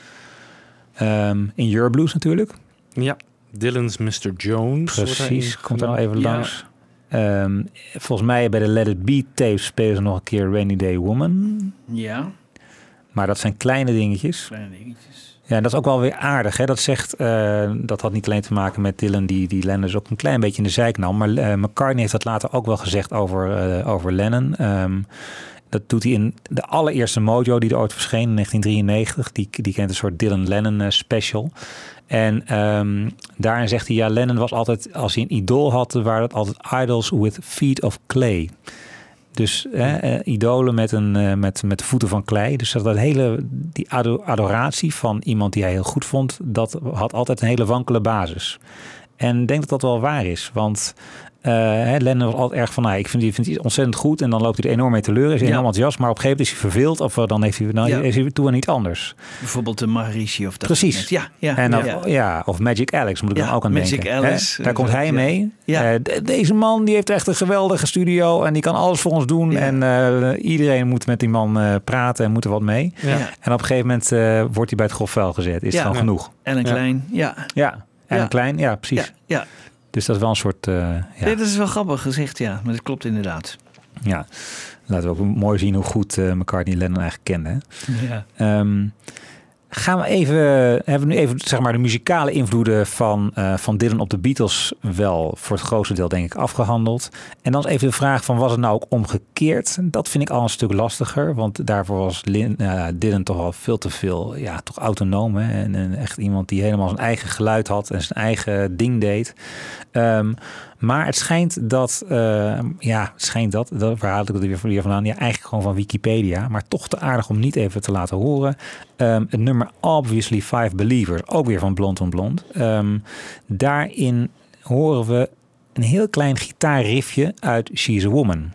Ehm, in Your Blues natuurlijk. Ja, Dylan's Mr. Jones. Precies, komt er nog even Ja. langs. Ehm, volgens mij bij de Let It Be tapes spelen ze nog een keer Rainy Day Woman. Ja, Maar dat zijn kleine dingetjes. kleine dingetjes. Ja, dat is ook wel weer aardig. Hè? Dat zegt, eh, dat had niet alleen te maken met Dylan, die, die Lennon dus ook een klein beetje in de zijk nam. Maar eh, McCartney heeft dat later ook wel gezegd over, eh, over Lennon. Ehm, dat doet hij in de allereerste Mojo die er ooit verscheen in 1993. Die, die kent een soort Dylan-Lennon eh, special. En ehm, daarin zegt hij, ja, Lennon was altijd, als hij een idool had, waren het altijd idols with feet of clay. Dus hè, eh, idolen met, een, eh, met, met voeten van klei. Dus dat hele, die ado- adoratie van iemand die hij heel goed vond, dat had altijd een hele wankele basis. En ik denk dat dat wel waar is. Want hè, Lennon was altijd erg van, nou, ik vind die, vind die ontzettend goed. En dan loopt hij er enorm mee teleur. Is hij Ja. enorm enthousiast. Maar op een gegeven moment is hij verveeld. Of eh, dan heeft hij, nou, Ja. is hij toe aan iets anders. Bijvoorbeeld de Maharishi of dat. Precies. Ja, ja. en dan, ja. ja. of Magic Alex moet ik Ja, dan ook aan Magic denken. hè? Alice, Daar komt hij ja. mee. Ja. Eh, de- deze man die heeft echt een geweldige studio en die kan alles voor ons doen. En eh, iedereen moet met die man eh, praten en moet er wat mee. Ja. En op een gegeven moment eh, wordt hij bij het grof vuil gezet. Is Ja. het gewoon genoeg. Ellen Ja. Klein, ja. Ja, en Ja. een klein, ja, precies. Ja, ja. Dus dat is wel een soort, eh, ja, dat is wel grappig gezegd, ja. Maar dat klopt inderdaad. ja. Laten we ook mooi zien hoe goed eh McCartney Lennon eigenlijk kende. hè. Ja. Ehm, gaan we even, hebben we nu even zeg maar, de muzikale invloeden van, eh, van Dylan op de Beatles wel voor het grootste deel denk ik afgehandeld. En dan is even de vraag van was het nou ook omgekeerd? Dat vind ik al een stuk lastiger, want daarvoor was eh, Dylan toch al veel te veel ja, toch autonoom. En, echt iemand die helemaal zijn eigen geluid had en zijn eigen ding deed. Ehm, maar het schijnt dat, eh, ja, schijnt dat, dat waar haal ik het weer weer vandaan? Ja, eigenlijk gewoon van Wikipedia, maar toch te aardig om niet even te laten horen. Ehm, het nummer Obviously Five Believers, ook weer van Blond on Blond. Ehm, daarin horen we een heel klein gitaarriffje uit She's a Woman.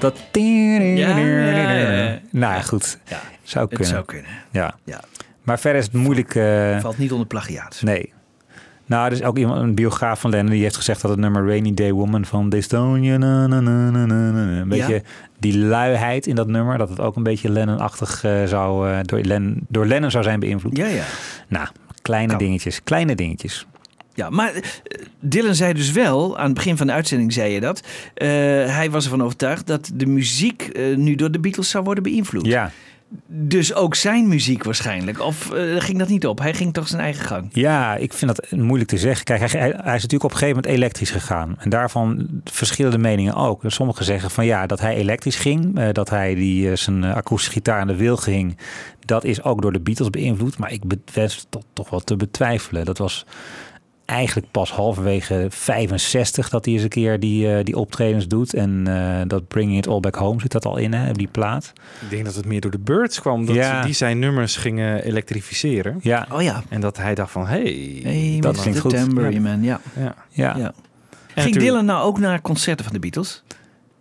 Dat... Ja. Nou ja, goed. zou het kunnen. zou kunnen. Ja. Ja. Maar verder is het moeilijk... eh, Valt niet onder plagiaat. Nee. Nou, er is ook iemand, een biograaf van Lennon, die heeft gezegd dat het nummer Rainy Day Woman van Dystonia, na, na, na, een beetje Ja. die luiheid in dat nummer, dat het ook een beetje Lennon-achtig eh, zou, eh, door, Len, door Lennon zou zijn beïnvloed. Ja, ja. Nou, kleine dingetjes, kleine dingetjes. Ja, maar eh, Dylan zei dus wel, aan het begin van de uitzending zei je dat, eh, hij was ervan overtuigd dat de muziek eh, nu door de Beatles zou worden beïnvloed. Ja. dus ook zijn muziek waarschijnlijk. Of ging dat niet op? Hij ging toch zijn eigen gang? Ja, ik vind dat moeilijk te zeggen. Kijk, hij, hij is natuurlijk op een gegeven moment elektrisch gegaan. En daarvan verschillen de meningen ook. Dus sommigen zeggen van ja, dat hij elektrisch ging. dat hij die, zijn akoestische gitaar aan de wil ging. Dat is ook door de Beatles beïnvloed. Maar ik wens dat toch wel te betwijfelen. Dat was eigenlijk pas halverwege 65 dat hij eens een keer die, eh, die optredens doet. En eh, dat Bringing It All Back Home zit dat al in, hè, die plaat. Ik denk dat het meer door de Birds kwam. Dat Ja. die zijn nummers gingen elektrificeren. Ja. Oh ja. En dat hij dacht van, hey, Hey, Dat klinkt goed. Tambourine Man, ja. Ja. Ja. ja. Ging Dylan nou ook naar concerten van de Beatles?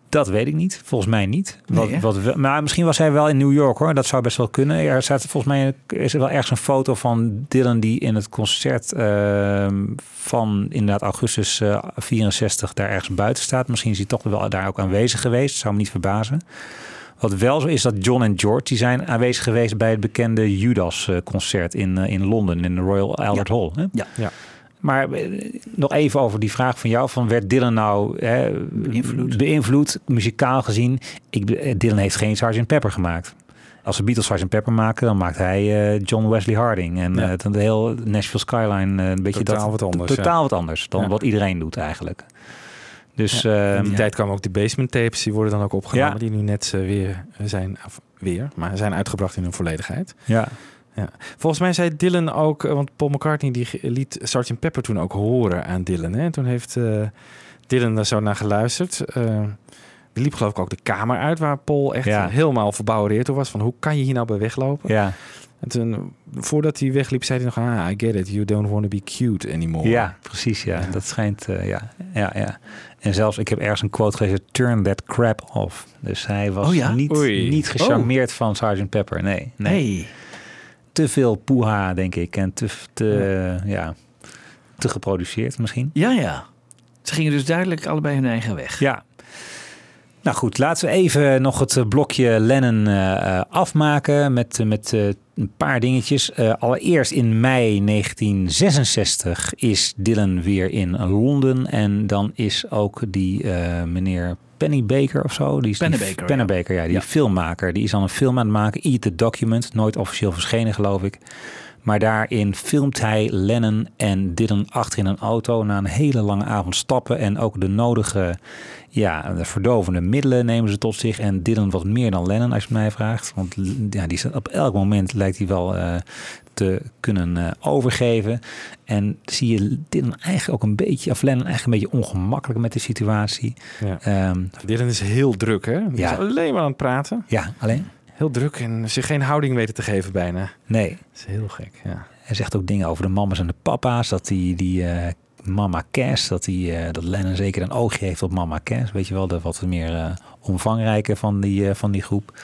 Dat weet ik niet. Volgens mij niet. Wat, wat, maar misschien was hij wel in New York hoor. Dat zou best wel kunnen. Er staat volgens mij is er wel ergens een foto van Dylan die in het concert ehm, van inderdaad augustus eh, 64 daar ergens buiten staat. Misschien is hij toch wel daar ook aanwezig geweest. Zou me niet verbazen. Wat wel zo is dat John en George die zijn aanwezig geweest bij het bekende Judas eh, concert in, eh, in Londen in de Royal Albert Hall. Hè? Ja. Ja. Maar eh, nog even over die vraag van jou: van werd Dylan nou hè, Beïnvloed. beïnvloed, muzikaal gezien? Ik, eh, Dylan heeft geen Sgt. Pepper gemaakt. Als de Beatles Sgt. Pepper maken, dan maakt hij eh, John Wesley Harding. En Ja. dan de heel Nashville Skyline een beetje Totaal dat, wat anders, Totaal ja. wat anders dan Ja. wat iedereen doet eigenlijk. Dus in die ja. tijd kwamen ook de basement tapes, die worden dan ook opgenomen, die nu net weer zijn, of weer, maar zijn uitgebracht in hun volledigheid. ja. Ja. Volgens mij zei Dylan ook, eh, want Paul McCartney die liet Sgt. Pepper toen ook horen aan Dylan. Hè? En toen heeft eh, Dylan daar zo naar geluisterd. Eh, die liep geloof ik ook de kamer uit waar Paul echt Ja. helemaal verbouwereerd door was. Van hoe kan je hier nou bij weglopen? Ja. En toen, voordat hij wegliep, zei hij nog, ah, I get it, you don't want to be cute anymore. Ja, precies. Ja, dat schijnt. eh, ja, ja, ja. En zelfs, ik heb ergens een quote gelezen: "Turn that crap off." Dus hij was Oh ja? niet, Oei. niet gecharmeerd van Sgt. Pepper. Nee, nee. Hey. Te veel poeha, denk ik, en te, te, ja. te geproduceerd misschien. Ja, ja. Ze gingen dus duidelijk allebei hun eigen weg. Ja. Nou goed, laten we even nog het eh, blokje Lennon eh, eh, afmaken met, met een paar dingetjes. Eh, allereerst in mei 1966 is Dylan weer in Londen. En dan is ook die eh, meneer Penny Baker of zo. Die is Pennebaker, Pennebaker, ja. die Ja. filmmaker. Die is dan een film aan het maken. Eat the Document. Nooit officieel verschenen, geloof ik. Maar daarin filmt hij Lennon en Dylan achter in een auto na een hele lange avond stappen. En ook de nodige ja, de verdovende middelen nemen ze tot zich. En Dylan wat meer dan Lennon, als je mij vraagt. Want ja, die op elk moment lijkt hij wel eh, te kunnen eh, overgeven. En zie je Dylan eigenlijk ook een beetje, of Lennon eigenlijk een beetje ongemakkelijk met de situatie. Ja. Ehm, Dylan is heel druk, hè? Die Ja. is alleen maar aan het praten. ja, alleen? Heel druk en zich geen houding weten te geven bijna. Nee. Dat is heel gek, ja. Hij zegt ook dingen over de mama's en de papa's. Dat die, die eh, mama Cass, dat, die, eh, dat Lennon zeker een oogje heeft op mama Cass. Weet je wel, de wat meer eh, omvangrijke van die, van die groep.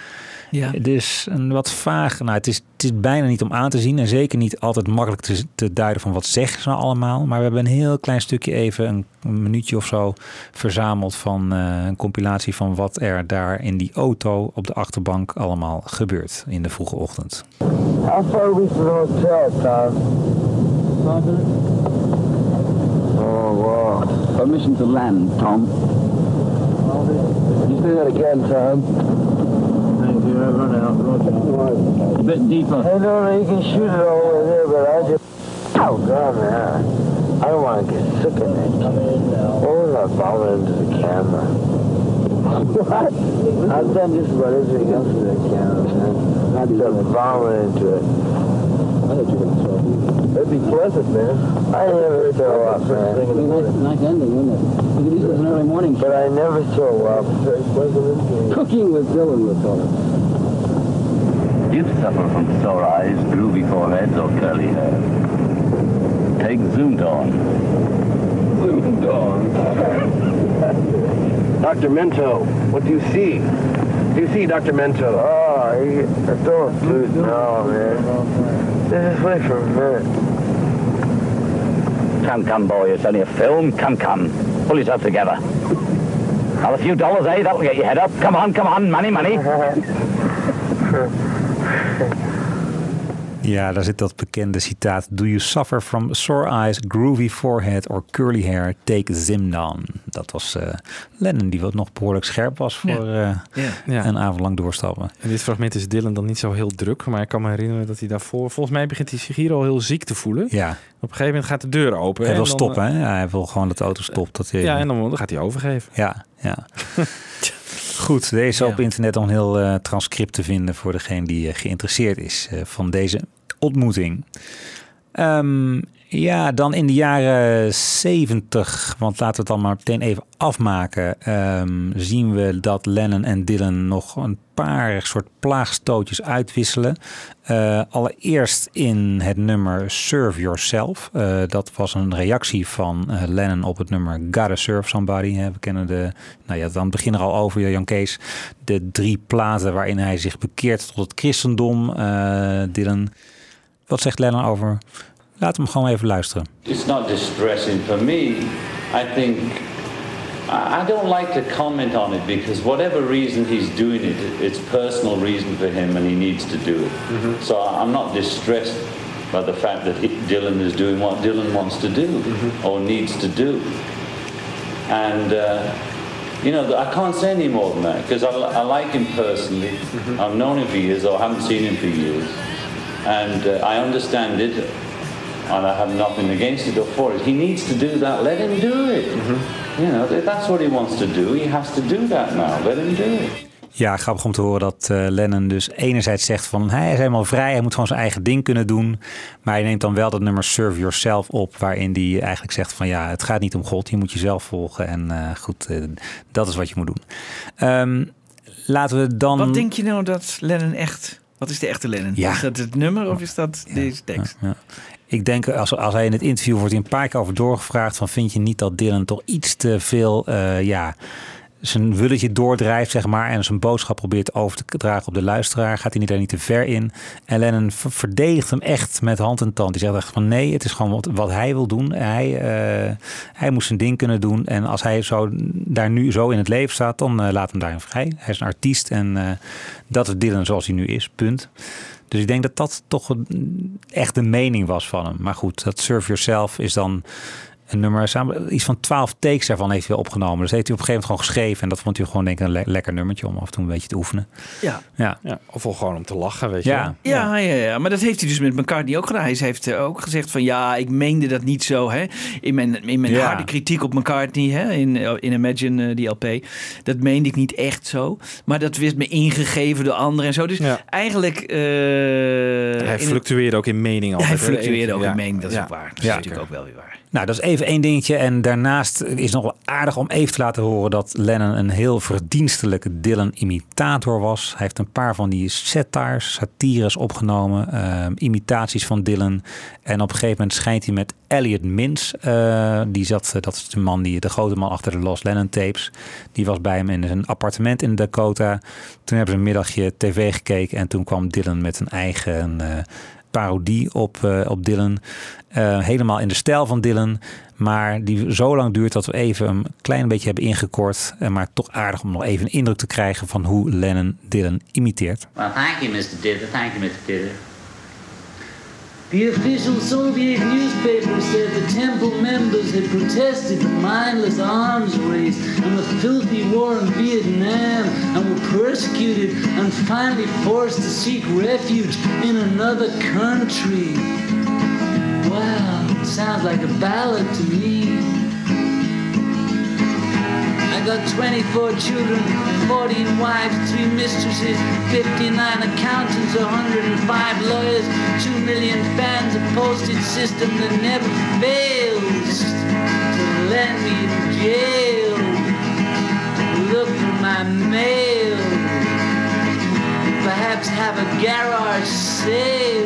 Ja. Dus een wat vaag. Nou, het is, het is bijna niet om aan te zien. En zeker niet altijd makkelijk te, te duiden van wat zeggen ze nou allemaal. Maar we hebben een heel klein stukje even, een, een minuutje of zo, verzameld van eh, een compilatie van wat er daar in die auto op de achterbank allemaal gebeurt in de vroege ochtend. How far the hotel, Tom? Oh, wow. Permission to land, Tom. You say that again, Tom. I run out. A bit deeper. Hey, no, you can shoot it all over there, but I just... Oh, God, man. I don't want to get sick in it. What was I vomiting into the camera? what? I've done just about everything else to the camera, man. I've done vomiting into it. I thought you were going to throw It'd be pleasant, man. I never throw up, man. It'd be nice, nice ending, wouldn't it? You could use it as an early morning. But I never throw up. Very pleasant Cooking with Dylan, we'll call it. You suffer from sore eyes, droopy foreheads, or curly hair. Take Zoomdon. Zoomdon. Dr. Mento, what do you see? Do you see Dr. Mento? Oh, I, I don't now, man. Just wait for a minute. Come, come, boy, it's only a film. Come, come. Pull yourself together. Now, a few dollars, eh? That'll get your head up. Come on, come on. Money, money. Ja, daar zit dat bekende citaat. Do you suffer from sore eyes, groovy forehead or curly hair? Take Zimdan. Dat was eh, Lennon, die wat nog behoorlijk scherp was voor Ja. eh, Ja. een avond lang doorstappen. In dit fragment is Dylan dan niet zo heel druk, maar ik kan me herinneren dat hij daarvoor, volgens mij begint hij zich hier al heel ziek te voelen. Ja. Op een gegeven moment gaat de deur open. Hij en wil dan, stoppen, eh, hè? Ja, hij wil gewoon dat de auto stopt. Dat hij, Ja, en dan, dan gaat hij overgeven. Ja, ja. Goed, is op internet nog een heel eh, transcript te vinden voor degene die geïnteresseerd is eh, van deze ontmoeting. Ehm, ja, dan in de jaren 70, want laten we het dan maar meteen even afmaken, ehm, zien we dat Lennon en Dylan nog een paar soort plaagstootjes uitwisselen. Eh, allereerst in het nummer Serve Yourself. Eh, dat was een reactie van eh, Lennon op het nummer Gotta Serve Somebody. Hè. We kennen de, nou ja, dan begin er al over, Jan Kees, de drie platen waarin hij zich bekeert tot het christendom. Dylan, wat zegt Lennon over? Laten we hem gewoon even luisteren. It's not distressing for me. I think I I don't like to comment on it because whatever reason he's doing it, it's personal reason for him and he needs to do it. Mm-hmm. So I'm not distressed by the fact that he, Dylan is doing what Dylan wants to do mm-hmm. or needs to do. And uh, you know, I can't say any more than that because I, I like him personally. Mm-hmm. I've known him for years, or I haven't seen him for years, and uh, I understand it, and I have nothing against it or for it. He needs to do that. Let him do it. You know, if that's what he wants to do. He has to do that now. Let him do it. Ja, grappig om te horen dat eh, Lennon dus enerzijds zegt van hij is helemaal vrij, hij moet gewoon zijn eigen ding kunnen doen. Maar hij neemt dan wel dat nummer Serve Yourself op, waarin hij eigenlijk zegt van ja, het gaat niet om God, je moet jezelf volgen. En eh, goed, eh, dat is wat je moet doen. Ehm, laten we dan... Wat denk je nou dat Lennon echt... Wat is de echte Lennon? Ja. Is dat het nummer of is dat deze tekst? Ik denk, als, als hij in het interview wordt hij een paar keer over doorgevraagd... van vind je niet dat Dylan toch iets te veel... eh, ja, zijn wulletje doordrijft, zeg maar... en zijn boodschap probeert over te dragen op de luisteraar... gaat hij niet daar niet te ver in. En Lennon ver- verdedigt hem echt met hand en tand. Die zegt echt van nee, het is gewoon wat, wat hij wil doen. Hij, eh, hij moet zijn ding kunnen doen. En als hij zo, daar nu zo in het leven staat... dan eh, laat hem daarin vrij. Hij is een artiest en eh, dat is Dylan zoals hij nu is, punt. Dus ik denk dat dat toch echt de mening was van hem. Maar goed, dat Serve Yourself is dan een nummer. Samen, iets van twaalf takes daarvan heeft hij opgenomen. Dus heeft hij op een gegeven moment gewoon geschreven. En dat vond hij gewoon denk ik een le- lekker nummertje om af en toe een beetje te oefenen. Ja. Ja. Ja, of wel gewoon om te lachen, weet je Ja. Ja, ja, ja, maar dat heeft hij dus met McCartney ook gedaan. Hij heeft eh, ook gezegd van ja, ik meende dat niet zo. Hè. In mijn, in mijn Ja. harde kritiek op McCartney hè, in, in Imagine, eh, die LP. Dat meende ik niet echt zo. Maar dat werd me ingegeven door anderen en zo. Dus eigenlijk... eh, Hij fluctueerde ook in mening altijd. Hij fluctueerde ook Ja. in mening, dat is Ja. ook waar. Dat is Ja. natuurlijk ook wel weer waar. Nou, dat is even één dingetje. En daarnaast is nog wel aardig om even te laten horen dat Lennon een heel verdienstelijke Dylan-imitator was. Hij heeft een paar van die satires, satires opgenomen, ehm, imitaties van Dylan. En op een gegeven moment schijnt hij met Elliot Mins, eh, die zat, eh, dat is de man, die, de grote man achter de Lost Lennon tapes. Die was bij hem in zijn appartement in Dakota. Toen hebben ze een middagje tv gekeken en toen kwam Dylan met een eigen eh, parodie op, eh, op Dylan. Eh, helemaal in de stijl van Dylan. Maar die zo lang duurt dat we even een klein beetje hebben ingekort. Eh, maar toch aardig om nog even een indruk te krijgen van hoe Lennon Dylan imiteert. Thank you, Mr. Thank. The official Soviet newspaper said the temple members had protested the mindless arms race and the filthy war in Vietnam and were persecuted and finally forced to seek refuge in another country. Wow, sounds like a ballad to me. Got 24 children, 14 wives, 3 mistresses, 59 accountants, 105 lawyers, 2 million fans, a postage system that never fails to land me in jail. Look for my mail. Perhaps have a garage sale.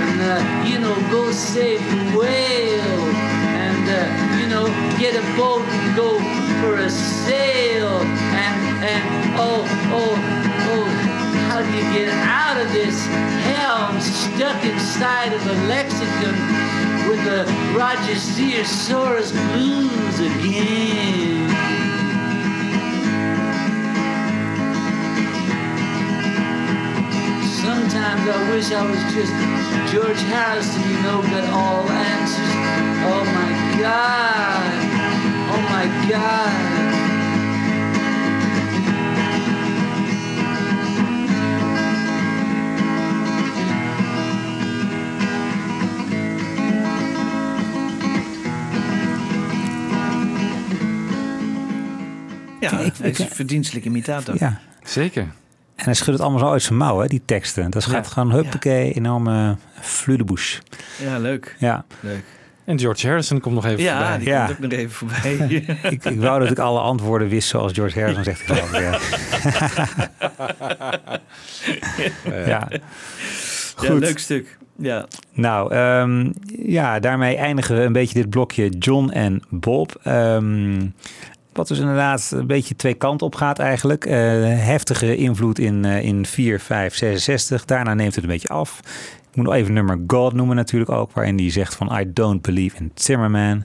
And, uh, you know, go save the whale. And, uh, get a boat and go for a sail. And, and, oh, oh, oh, how do you get out of this hell? I'm stuck inside of a lexicon with the Roger Sears blues again. Sometimes I wish I was just George Harrison, you know, got all answers. Oh my God. Oh my God. Ja, hij is een verdienstelijke imitator. Ja. Zeker. En hij schudt het allemaal zo uit zijn mouw, hè, die teksten. Dat gaat Ja. gewoon huppakee, enorme fludebush. Ja, leuk. Ja. Leuk. En George Harrison komt nog even Ja, voorbij. die Ja. komt ook nog even voorbij. ik, ik wou dat ik alle antwoorden wist zoals George Harrison zegt. Geloof ik, ja. ja. Ja, leuk stuk. Ja. Nou, ehm, ja, daarmee eindigen we een beetje dit blokje John en Bob. Ehm, wat dus inderdaad een beetje twee kanten op gaat eigenlijk. Eh, heftige invloed in, eh, in 4, 5, 66. Daarna neemt het een beetje af. Ik moet nog even nummer God noemen natuurlijk ook. Waarin hij zegt van I don't believe in Zimmerman.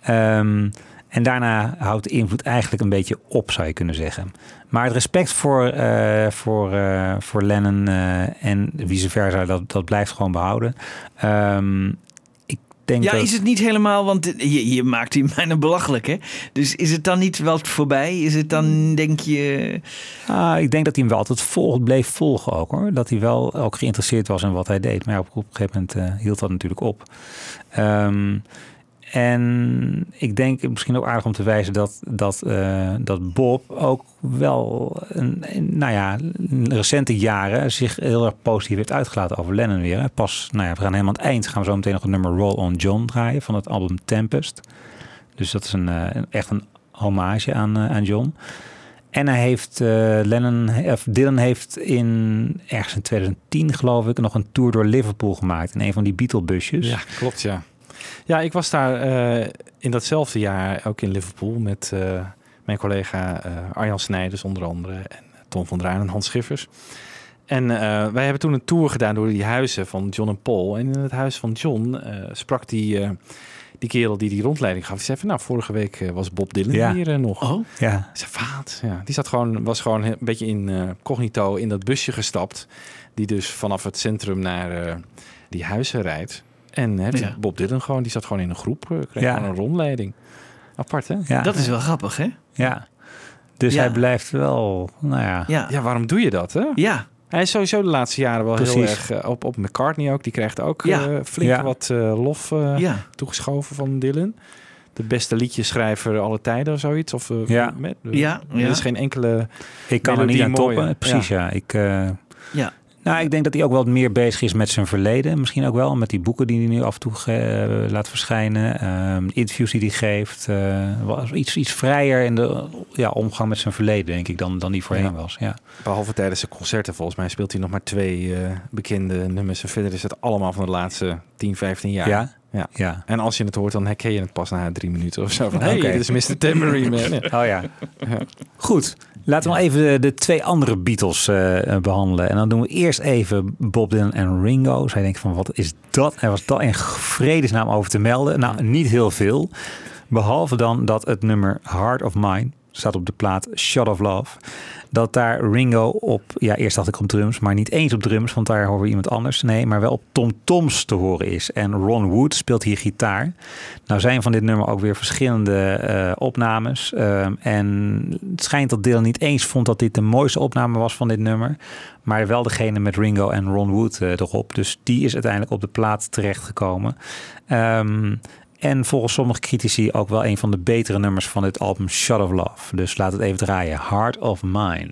Ehm, en daarna houdt de invloed eigenlijk een beetje op, zou je kunnen zeggen. Maar het respect voor, eh, voor, eh, voor Lennon eh, en vice versa, dat, dat blijft gewoon behouden. Ehm, Ja, is het niet helemaal, want je, je maakt die bijna belachelijk, hè? Dus is het dan niet wel voorbij? Is het dan, denk je... Ah, ik denk dat hij hem wel altijd volgt, bleef volgen ook hoor. Dat hij wel ook geïnteresseerd was in wat hij deed. Maar ja, op, op een gegeven moment eh, hield dat natuurlijk op. Ehm, en ik denk misschien ook aardig om te wijzen dat, dat, eh, dat Bob ook wel, een, een- nou ja, recente jaren zich heel erg positief heeft uitgelaten over Lennon weer. Pas, nou ja, we gaan helemaal aan het eind, gaan we zo meteen nog het nummer Roll on John draaien van het album Tempest. Dus dat is een, eh, een- echt een hommage aan, eh, aan John. En hij heeft, Lennon, of Dylan heeft in ergens in 2010 geloof ik nog een tour door Liverpool gemaakt in een van die Beatle-busjes. Ja, klopt, ja. Ja, ik was daar eh, in datzelfde jaar ook in Liverpool met eh, mijn collega eh, Arjan Snijders onder andere en Tom van Draaien en Hans Schiffers. En eh, wij hebben toen een tour gedaan door die huizen van John en Paul. En in het huis van John eh, sprak die, eh, die kerel die die rondleiding gaf. Die zei van, nou, vorige week was Bob Dylan Ja. hier nog. Oh. Ja. Ik zei, wat? Ja, die zat gewoon, was gewoon een beetje in eh, cognito in dat busje gestapt. Die dus vanaf het centrum naar eh, die huizen rijdt. En hè, Ja. Bob Dylan gewoon, die zat gewoon in een groep. eh, kreeg Ja. gewoon een rondleiding. Apart, hè? Ja. Dat is wel grappig, hè? Ja. Dus Ja. hij blijft wel, nou ja. Ja. Ja, waarom doe je dat, hè? Ja. Hij is sowieso de laatste jaren wel heel erg eh, op, op McCartney ook. Die krijgt ook Ja. eh, flink Ja. wat eh, lof eh, Ja. toegeschoven van Dylan. De beste liedjeschrijver alle tijden of zoiets. Of, eh, Ja. Met, Ja, Er ja. is geen enkele Ik kan er niet aan toppen. Precies, ja. Ik, eh, Ja. Nou, ik denk dat hij ook wel meer bezig is met zijn verleden. Misschien ook wel met die boeken die hij nu af en toe ge- laat verschijnen. Ehm, interviews die hij geeft. eh, iets, iets vrijer in de ja, omgang met zijn verleden, denk ik, dan, dan die voorheen Ja. was. Ja. Behalve tijdens de concerten, volgens mij speelt hij nog maar twee eh, bekende nummers. En verder is het allemaal van de laatste 10, 15 jaar. Ja? Ja. Ja. En als je het hoort, dan herken je het pas na drie minuten of zo. Van, hey, Oké. dit is Mr. Tambourine Man. Ja. Oh ja. Goed. Laten we even de, de twee andere Beatles eh, eh, behandelen. En dan doen we eerst even Bob Dylan en Ringo. Zij denken van, wat is dat? Er was dat in vredesnaam over te melden. Nou, niet heel veel. Behalve dan dat het nummer Heart of Mine staat op de plaat Shot of Love. Dat daar Ringo op, ja, eerst dacht ik op drums, maar niet eens op drums, want daar horen we iemand anders. Nee, maar wel op tom-toms te horen is. En Ron Wood speelt hier gitaar. Nou zijn van dit nummer ook weer verschillende eh, opnames. Ehm, en het schijnt dat Dylan niet eens vond dat dit de mooiste opname was van dit nummer. Maar wel degene met Ringo en Ron Wood eh, erop. Dus die is uiteindelijk op de plaat terechtgekomen. Ehm, en volgens sommige critici ook wel een van de betere nummers van dit album Shot of Love. Dus laat het even draaien. Heart of Mine.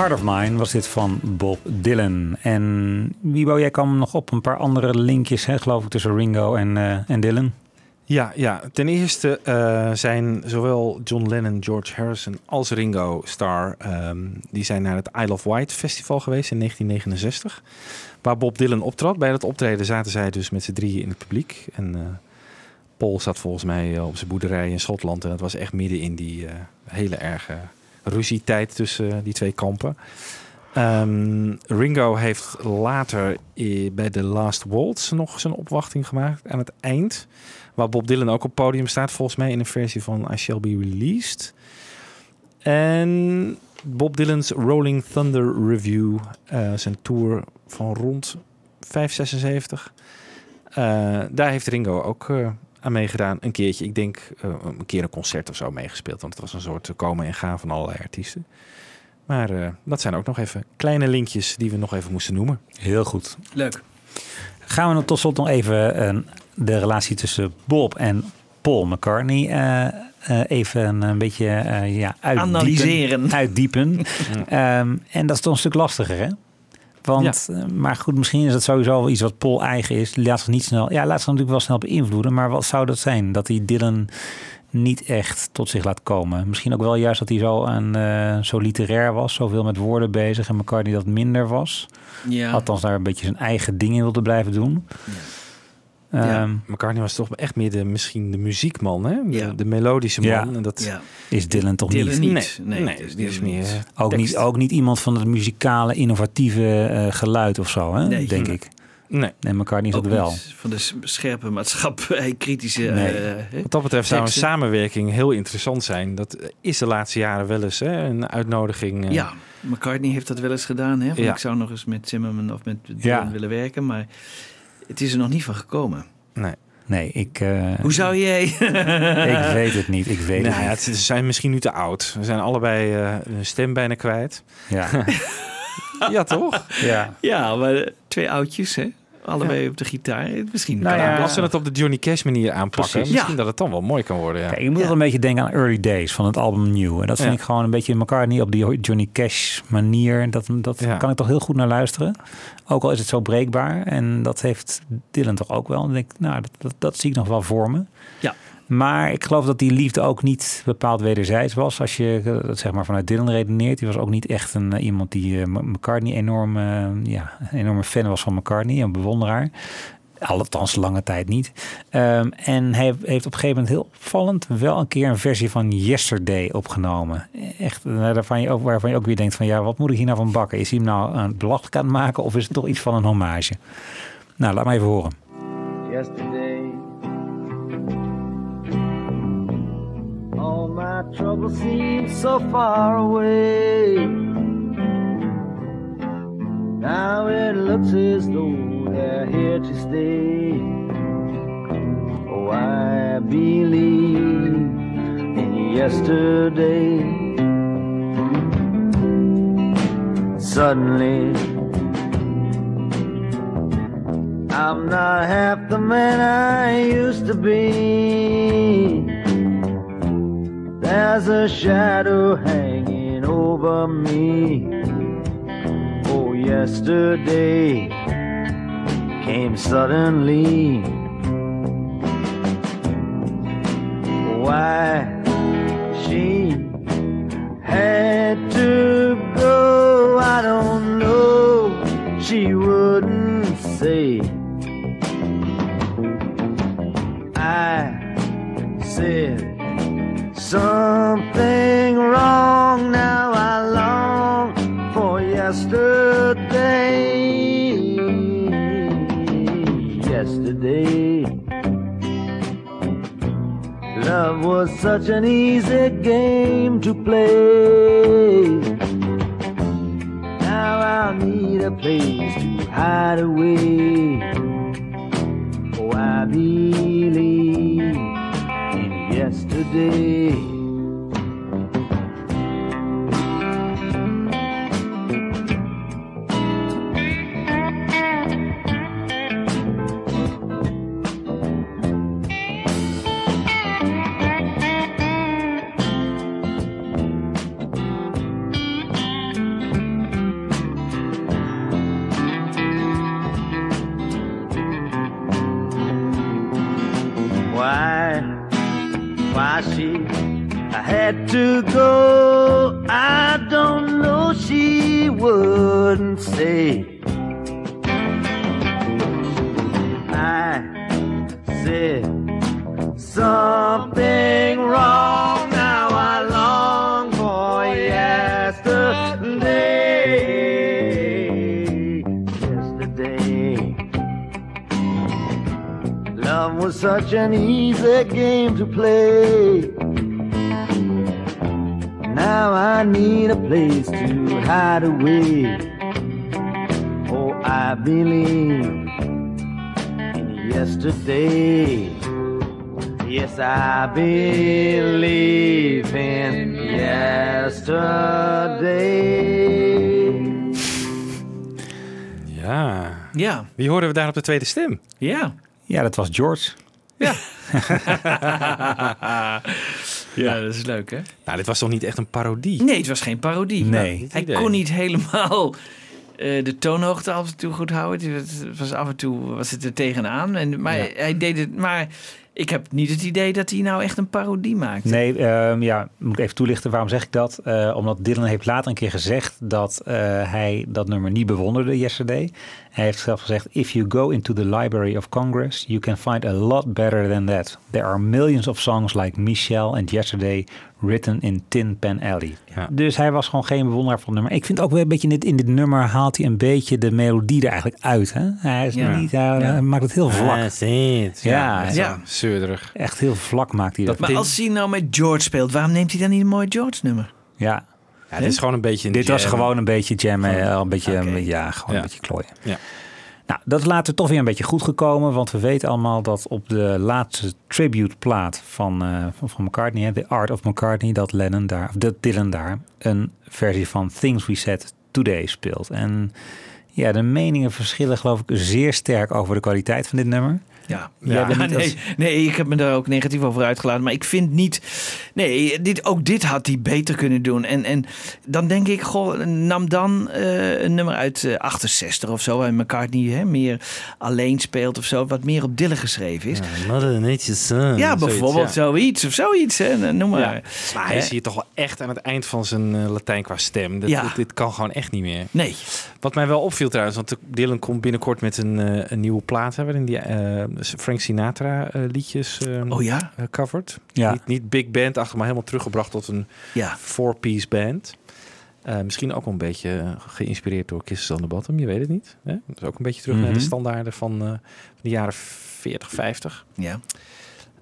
Heart of Mine was dit van Bob Dylan. En Wiebo, jij kwam nog op een paar andere linkjes, hè, geloof ik, tussen Ringo en, eh, en Dylan. Ja, ja, ten eerste eh, zijn zowel John Lennon, George Harrison als Ringo Starr... ehm, die zijn naar het Isle of Wight festival geweest in 1969. Waar Bob Dylan optrad. Bij dat optreden zaten zij dus met z'n drieën in het publiek. En eh, Paul zat volgens mij op zijn boerderij in Schotland. En het was echt midden in die hele erge ruzietijd tussen eh, die twee kampen. Ehm, Ringo heeft later bij The Last Waltz nog zijn opwachting gemaakt aan het eind. Waar Bob Dylan ook op podium staat, volgens mij in een versie van I Shall Be Released. En Bob Dylan's Rolling Thunder Review, eh, zijn tour van rond 576. Eh, daar heeft Ringo ook aan meegedaan. Een keertje, ik denk eh, een keer een concert of zo meegespeeld. Want het was een soort komen en gaan van allerlei artiesten. Maar eh, dat zijn ook nog even kleine linkjes die we nog even moesten noemen. Heel goed. Leuk. Gaan we nog tot slot nog even eh, de relatie tussen Bob en Paul McCartney eh, eh, even een beetje eh, ja, uitdiepen. Analyseren. uitdiepen. Ehm, en dat is toch een stuk lastiger, hè? Want, eh, maar goed, misschien is het sowieso wel iets wat Paul eigen is. Laat zich niet snel, ja, laat zich natuurlijk wel snel beïnvloeden. Maar wat zou dat zijn? Dat hij Dylan niet echt tot zich laat komen. Misschien ook wel juist dat hij zo, aan, eh, zo literair was, zoveel met woorden bezig en McCartney dat minder was. Ja. Althans, daar een beetje zijn eigen ding in wilde blijven doen. Ja, Ehm, McCartney was toch echt meer de, misschien de muziekman, hè? De, de melodische man. Ja. En dat Ja. is Dylan toch Dylan niet? niet. Nee, Nee, is die is Dylan meer niet. eh, Ook niet, ook niet iemand van het muzikale, innovatieve eh, geluid of zo, hè? Nee. denk ik. Nee. Nee, McCartney is Ook dat wel. van de scherpe maatschappij, kritische... Nee. eh, hè, Wat dat betreft zou een samenwerking heel interessant zijn. Dat is de laatste jaren wel eens hè? een uitnodiging. eh, Ja, McCartney heeft dat wel eens gedaan. Hè? Ja. Ik zou nog eens met Zimmerman of met Dylan Ja. willen werken, maar het is er nog niet van gekomen. Nee. Nee, ik... eh, Hoe zou jij... ik weet het niet, ik weet Nou het ja, niet. ze zijn misschien nu te oud. Ze zijn allebei eh, hun stem bijna kwijt. Ja. ja, toch? ja. Ja, maar twee oudjes, hè? Allebei op de gitaar. Misschien Nou kan ja, het Als ze het op de Johnny Cash manier aanpakken, Precies. misschien Ja. dat het dan wel mooi kan worden. Ja. Kijk, je moet wel een beetje denken aan Early Days van het album New. En dat vind Ja. ik gewoon een beetje McCartney op die Johnny Cash manier. Dat, dat Ja. kan ik toch heel goed naar luisteren. Ook al is het zo breekbaar. En dat heeft Dylan toch ook wel. En denk ik, nou, dat, dat, dat zie ik nog wel voor me. Ja. Maar ik geloof dat die liefde ook niet bepaald wederzijds was. Als je eh, dat zeg maar vanuit Dylan redeneert. Die was ook niet echt een, eh, iemand die eh, McCartney enorm, ja, een enorme fan was van McCartney. Een bewonderaar. Althans, lange tijd niet. Ehm, en hij heeft op een gegeven moment heel opvallend wel een keer een versie van Yesterday opgenomen. Echt, waarvan je ook, waarvan je ook weer denkt van ja, wat moet ik hier nou van bakken? Is hij hem nou het belachelijk aan het maken of is het toch iets van een hommage? Nou, laat maar even horen. yesterday. My troubles seem so far away. Now it looks as though they're here to stay. Oh, I believe in yesterday. Suddenly, I'm not half the man I used to be. There's a shadow hanging over me. Oh, yesterday came suddenly. Why she had to go, I don't know. She wouldn't say. I said something wrong. Now I long for yesterday. Yesterday, love was such an easy game to play. Now I need a place to hide away. Oh, I believe yesterday. Why, why she had to go? I don't know. She wouldn't say. Such an easy game to play. Now I need a place to hide away. Oh, I believe in yesterday. Yes, I believe in yesterday. Ja. Ja. Wie horen we daar op de tweede stem? Ja. Ja, dat was George. Ja. ja, dat is leuk, hè? Nou, dit was toch niet echt een parodie? Nee, het was geen parodie. Nee. Nou, hij idee. kon niet helemaal eh, de toonhoogte af en toe goed houden. Het was af en toe was het er tegenaan. En, maar Ja. hij deed het. Maar ik heb niet het idee dat hij nou echt een parodie maakt. Nee, ehm, ja, moet ik even toelichten. Waarom zeg ik dat? Eh, omdat Dylan heeft later een keer gezegd dat eh, hij dat nummer niet bewonderde, Yesterday. Hij heeft zelf gezegd, if you go into the Library of Congress, you can find a lot better than that. There are millions of songs like Michelle and Yesterday written in Tin Pan Alley. Dus hij was gewoon geen bewonderaar van het nummer. Ik vind ook wel een beetje in dit, in dit nummer haalt hij een beetje de melodie er eigenlijk uit. Hè? Hij, is Ja. niet, hij, Ja. maakt het heel vlak. Ah, zit. Ja, Ja, ja. zeurderig. Echt heel vlak maakt hij dat. maar als hij nou met George speelt, waarom neemt hij dan niet een mooi George-nummer? Ja. Ja, dit is gewoon een beetje een Dit was jam. gewoon een beetje Gewoon- eh, een beetje, Oké. ja, gewoon een beetje klooien. Ja. Nou, dat is later toch weer een beetje goed gekomen, want we weten allemaal dat op de laatste tribute plaat van, eh, van, McCartney, The Art of McCartney, dat Lennon daar, of dat Dylan daar, een versie van Things We Said Today speelt. En ja, de meningen verschillen geloof ik zeer sterk over de kwaliteit van dit nummer. Ja, nee, als- nee, ik heb me daar ook negatief over uitgelaten. Maar ik vind niet. Nee, dit, ook dit had hij beter kunnen doen. En, en dan denk ik, goh, nam dan eh, een nummer uit eh, 68 of zo. Waar McCartney hè, meer alleen speelt of zo. Wat meer op Dylan geschreven is. Ja, Son. bijvoorbeeld zoiets of zoiets. Hè, noem maar. Ja. Maar hij is hier toch wel echt aan het eind van zijn eh, Latijn qua stem. Dit, Ja. dit, dit kan gewoon echt niet meer. Nee. Wat mij wel opviel trouwens, want Dylan komt binnenkort met een, eh, een nieuwe plaat hè, waarin die eh, Frank Sinatra eh, liedjes eh, Oh ja? eh, covert. Ja. Niet, niet big band achter, maar helemaal teruggebracht tot een Ja. four-piece band. Eh, misschien ook wel een beetje geïnspireerd door Kisses on the Bottom, je weet het niet. Hè? Is ook een beetje terug naar de Mhm. standaarden van, van de jaren 40, 50. Ja.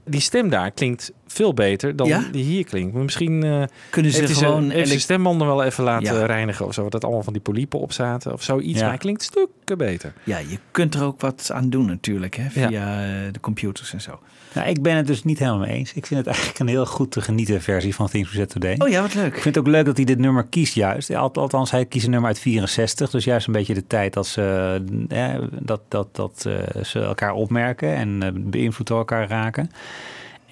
Die stem daar klinkt veel beter dan Ja? die hier klinkt. Maar misschien eh Kunnen ze gewoon elek- stembanden wel even laten Ja. reinigen of zo. Dat allemaal van die poliepen op zaten of zoiets. Ja. Maar hij klinkt stukken beter. Ja, je kunt er ook wat aan doen natuurlijk. Hè, via eh, de computers en zo. Nou, ik ben het dus niet helemaal mee eens. Ik vind het eigenlijk een heel goed te genieten versie van Things We Said Today. Oh ja, wat leuk. Ik vind het ook leuk dat hij dit nummer kiest juist. Al- Althans, hij kiest een nummer uit 64. Dus juist een beetje de tijd dat ze, eh, dat, dat, dat, eh, ze elkaar opmerken en eh, beïnvloed door elkaar raken.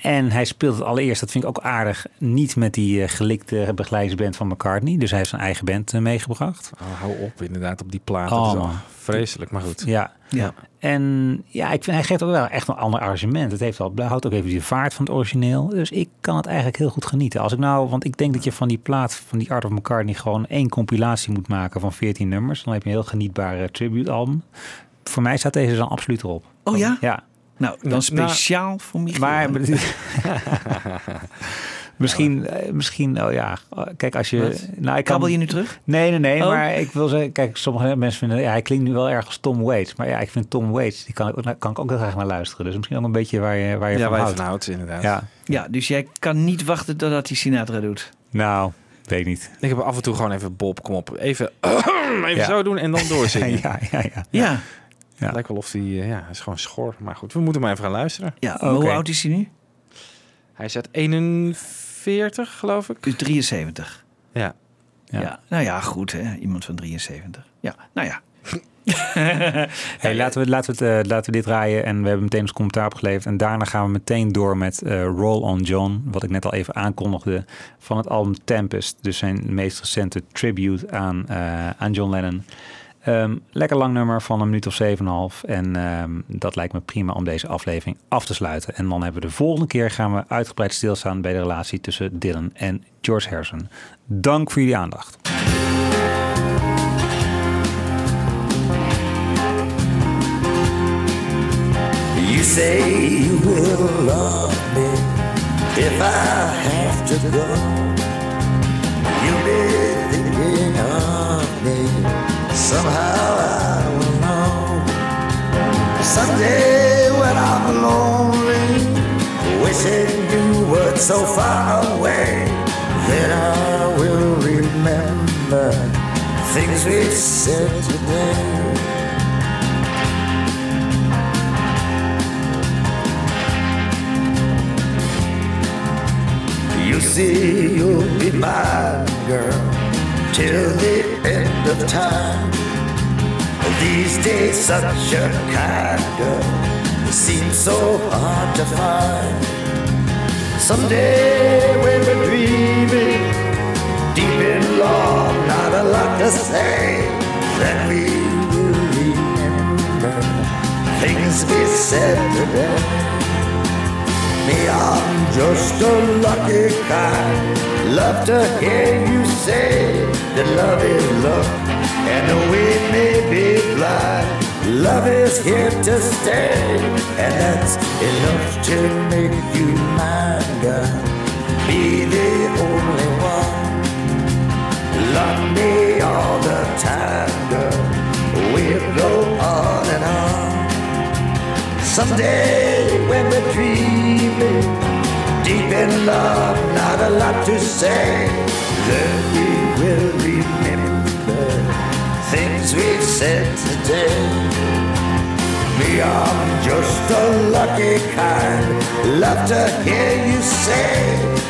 En hij speelt het allereerst, dat vind ik ook aardig, niet met die gelikte begeleidingsband van McCartney. Dus hij heeft zijn eigen band meegebracht. Oh, hou op inderdaad op die plaat. Oh, vreselijk, maar goed. Ja. Ja. En ja, ik vind, hij geeft ook wel echt een ander arrangement. Het heeft al, hij houdt ook even die vaart van het origineel. Dus ik kan het eigenlijk heel goed genieten. Als ik nou, want ik denk dat je van die plaat van die Art of McCartney gewoon één compilatie moet maken van 14 nummers. Dan heb je een heel genietbaar eh, tribute album. Voor mij staat deze dan absoluut erop. Oh ja? Ja. Nou, dan Nou, speciaal voor Michiel. Maar Misschien, eh, misschien, oh ja, kijk als je... Nou, ik kan, Kabel je nu terug? Nee, nee, nee, oh. maar ik wil zeggen, kijk, sommige mensen vinden, ja, hij klinkt nu wel erg Tom Waits. Maar ja, ik vind Tom Waits, die kan, kan ik ook heel graag naar luisteren. Dus misschien ook een beetje waar je, waar je ja, van houdt. Ja, van houdt, inderdaad. Ja. ja, dus jij kan niet wachten totdat hij Sinatra doet? Nou, Weet niet. Ik heb af en toe gewoon even Bob, kom op. Even, even zo doen en dan doorzingen. ja, ja, ja, ja. ja. Lijkt wel of die, eh, ja, is gewoon schor. Maar goed, we moeten maar even gaan luisteren. Ja, hoe oud is hij nu? Hij zet 41. 40, geloof ik. U 73. Ja. Ja. Nou ja, goed, hè? iemand van 73. Ja, nou ja. hey, laten, we, laten, we het, eh, laten we dit draaien en we hebben meteen ons commentaar opgeleverd. En daarna gaan we meteen door met eh, Roll on John, wat ik net al even aankondigde, van het album Tempest. Dus zijn meest recente tribute aan, eh, aan John Lennon. Ehm, lekker lang nummer van een minuut of 7,5. En ehm, dat lijkt me prima om deze aflevering af te sluiten. En dan hebben we de volgende keer gaan we uitgebreid stilstaan bij de relatie tussen Dylan en George Harrison. Dank voor jullie aandacht. You say you will love me if I have to go. Somehow I will know. Someday when I'm lonely, wishing you were so far away, then I will remember things we said today. You see, you'll be my girl till the end of time. These days, such a kind girl seems so hard to find. Someday, when we're dreaming, deep in love, not a lot to say, then we will remember things we said today. Me, I'm just a lucky guy. Love to hear you say that love is love and though we may be blind, love is here to stay, and that's enough to make you mine, girl. Be the only one. Love me all the time, girl. We'll go on and on. Someday when we're dreaming, deep in love, not a lot to say. Then we will remember things we've said today. Me, I'm just a lucky kind. Love to hear you say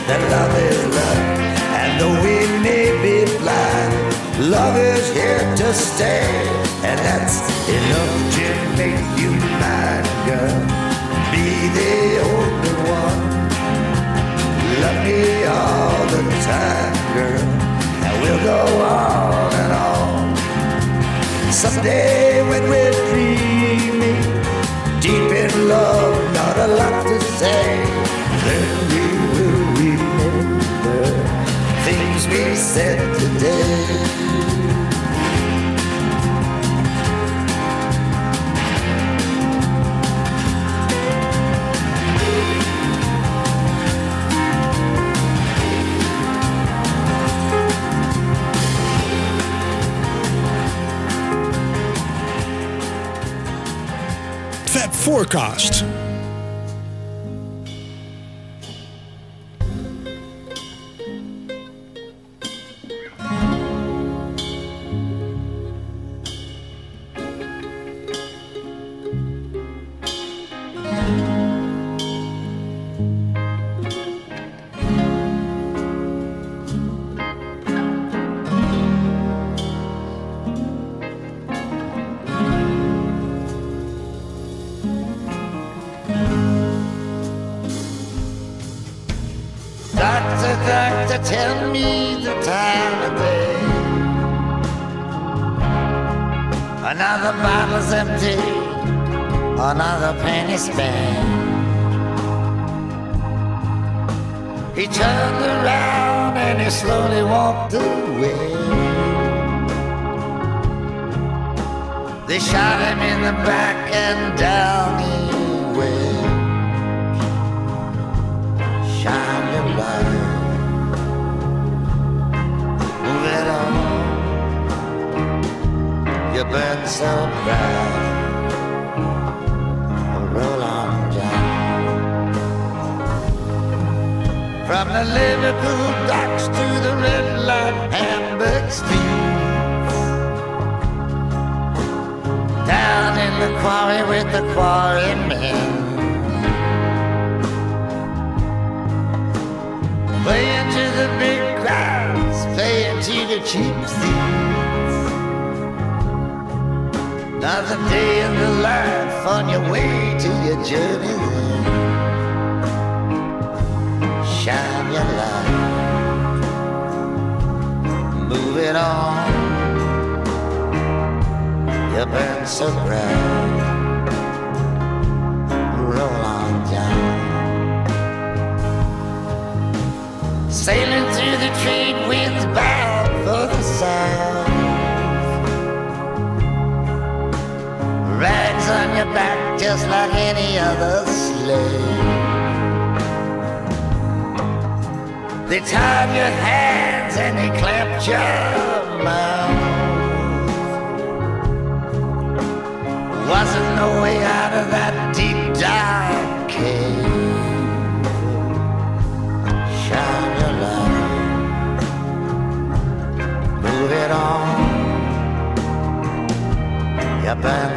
that love is love. And though we may be blind, love is here to stay. And that's enough to make you mine, girl. Be the only one. Love me all the time, girl. And we'll go on on. Someday when we're dreaming, deep in love, not a lot to say. Then we will remember things we said today. Forecast.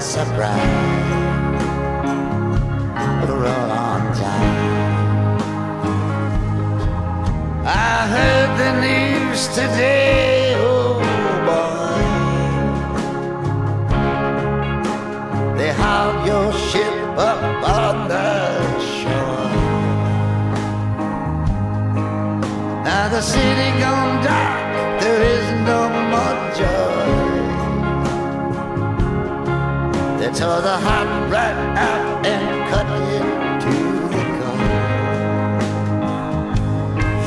So bright, roll on down. I heard the news today, oh boy. They hauled your ship up on the shore. Now the city gone dark, there is no They tore the heart right out and cut it to the core.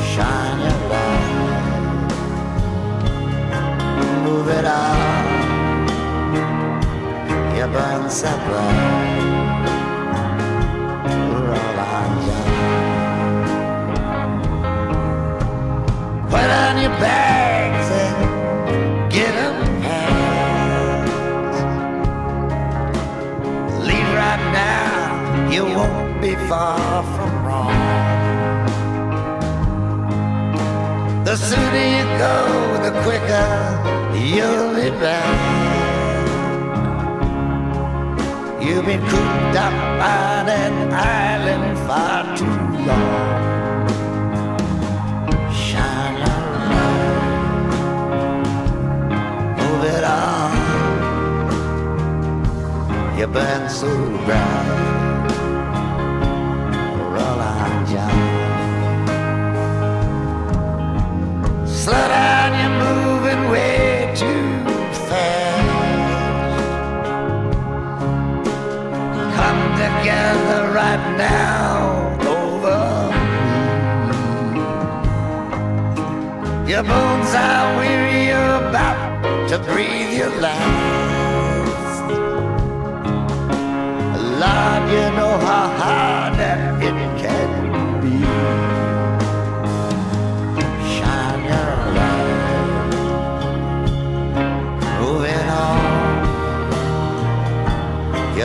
Shine your light, move it on. You burn so bright. Put on your bags far from wrong. The sooner you go, the quicker you'll be back. You've been cooped up on an island far too long. You burn so bright. Slow down, you're moving way too fast. Come together right now over me. Your bones are weary, you're about to breathe your last. Lord, you know how hard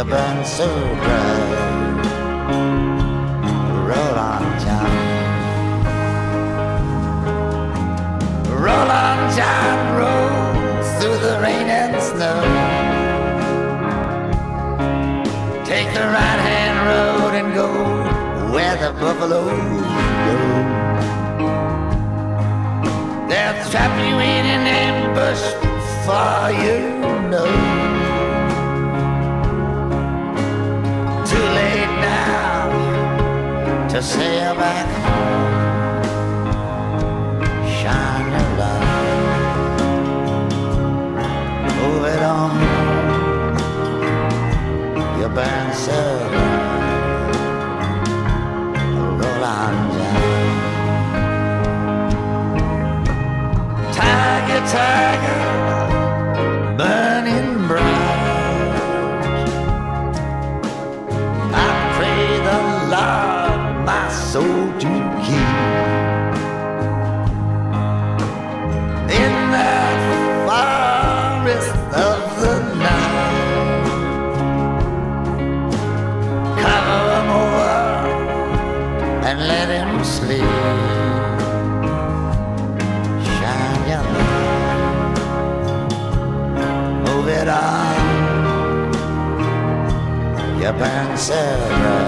Burn so bright. Roll on, John. Roll on, John, roll through the rain and snow. Take the right hand road and go where the buffaloes go. They'll trap you in an ambush for you to sail back You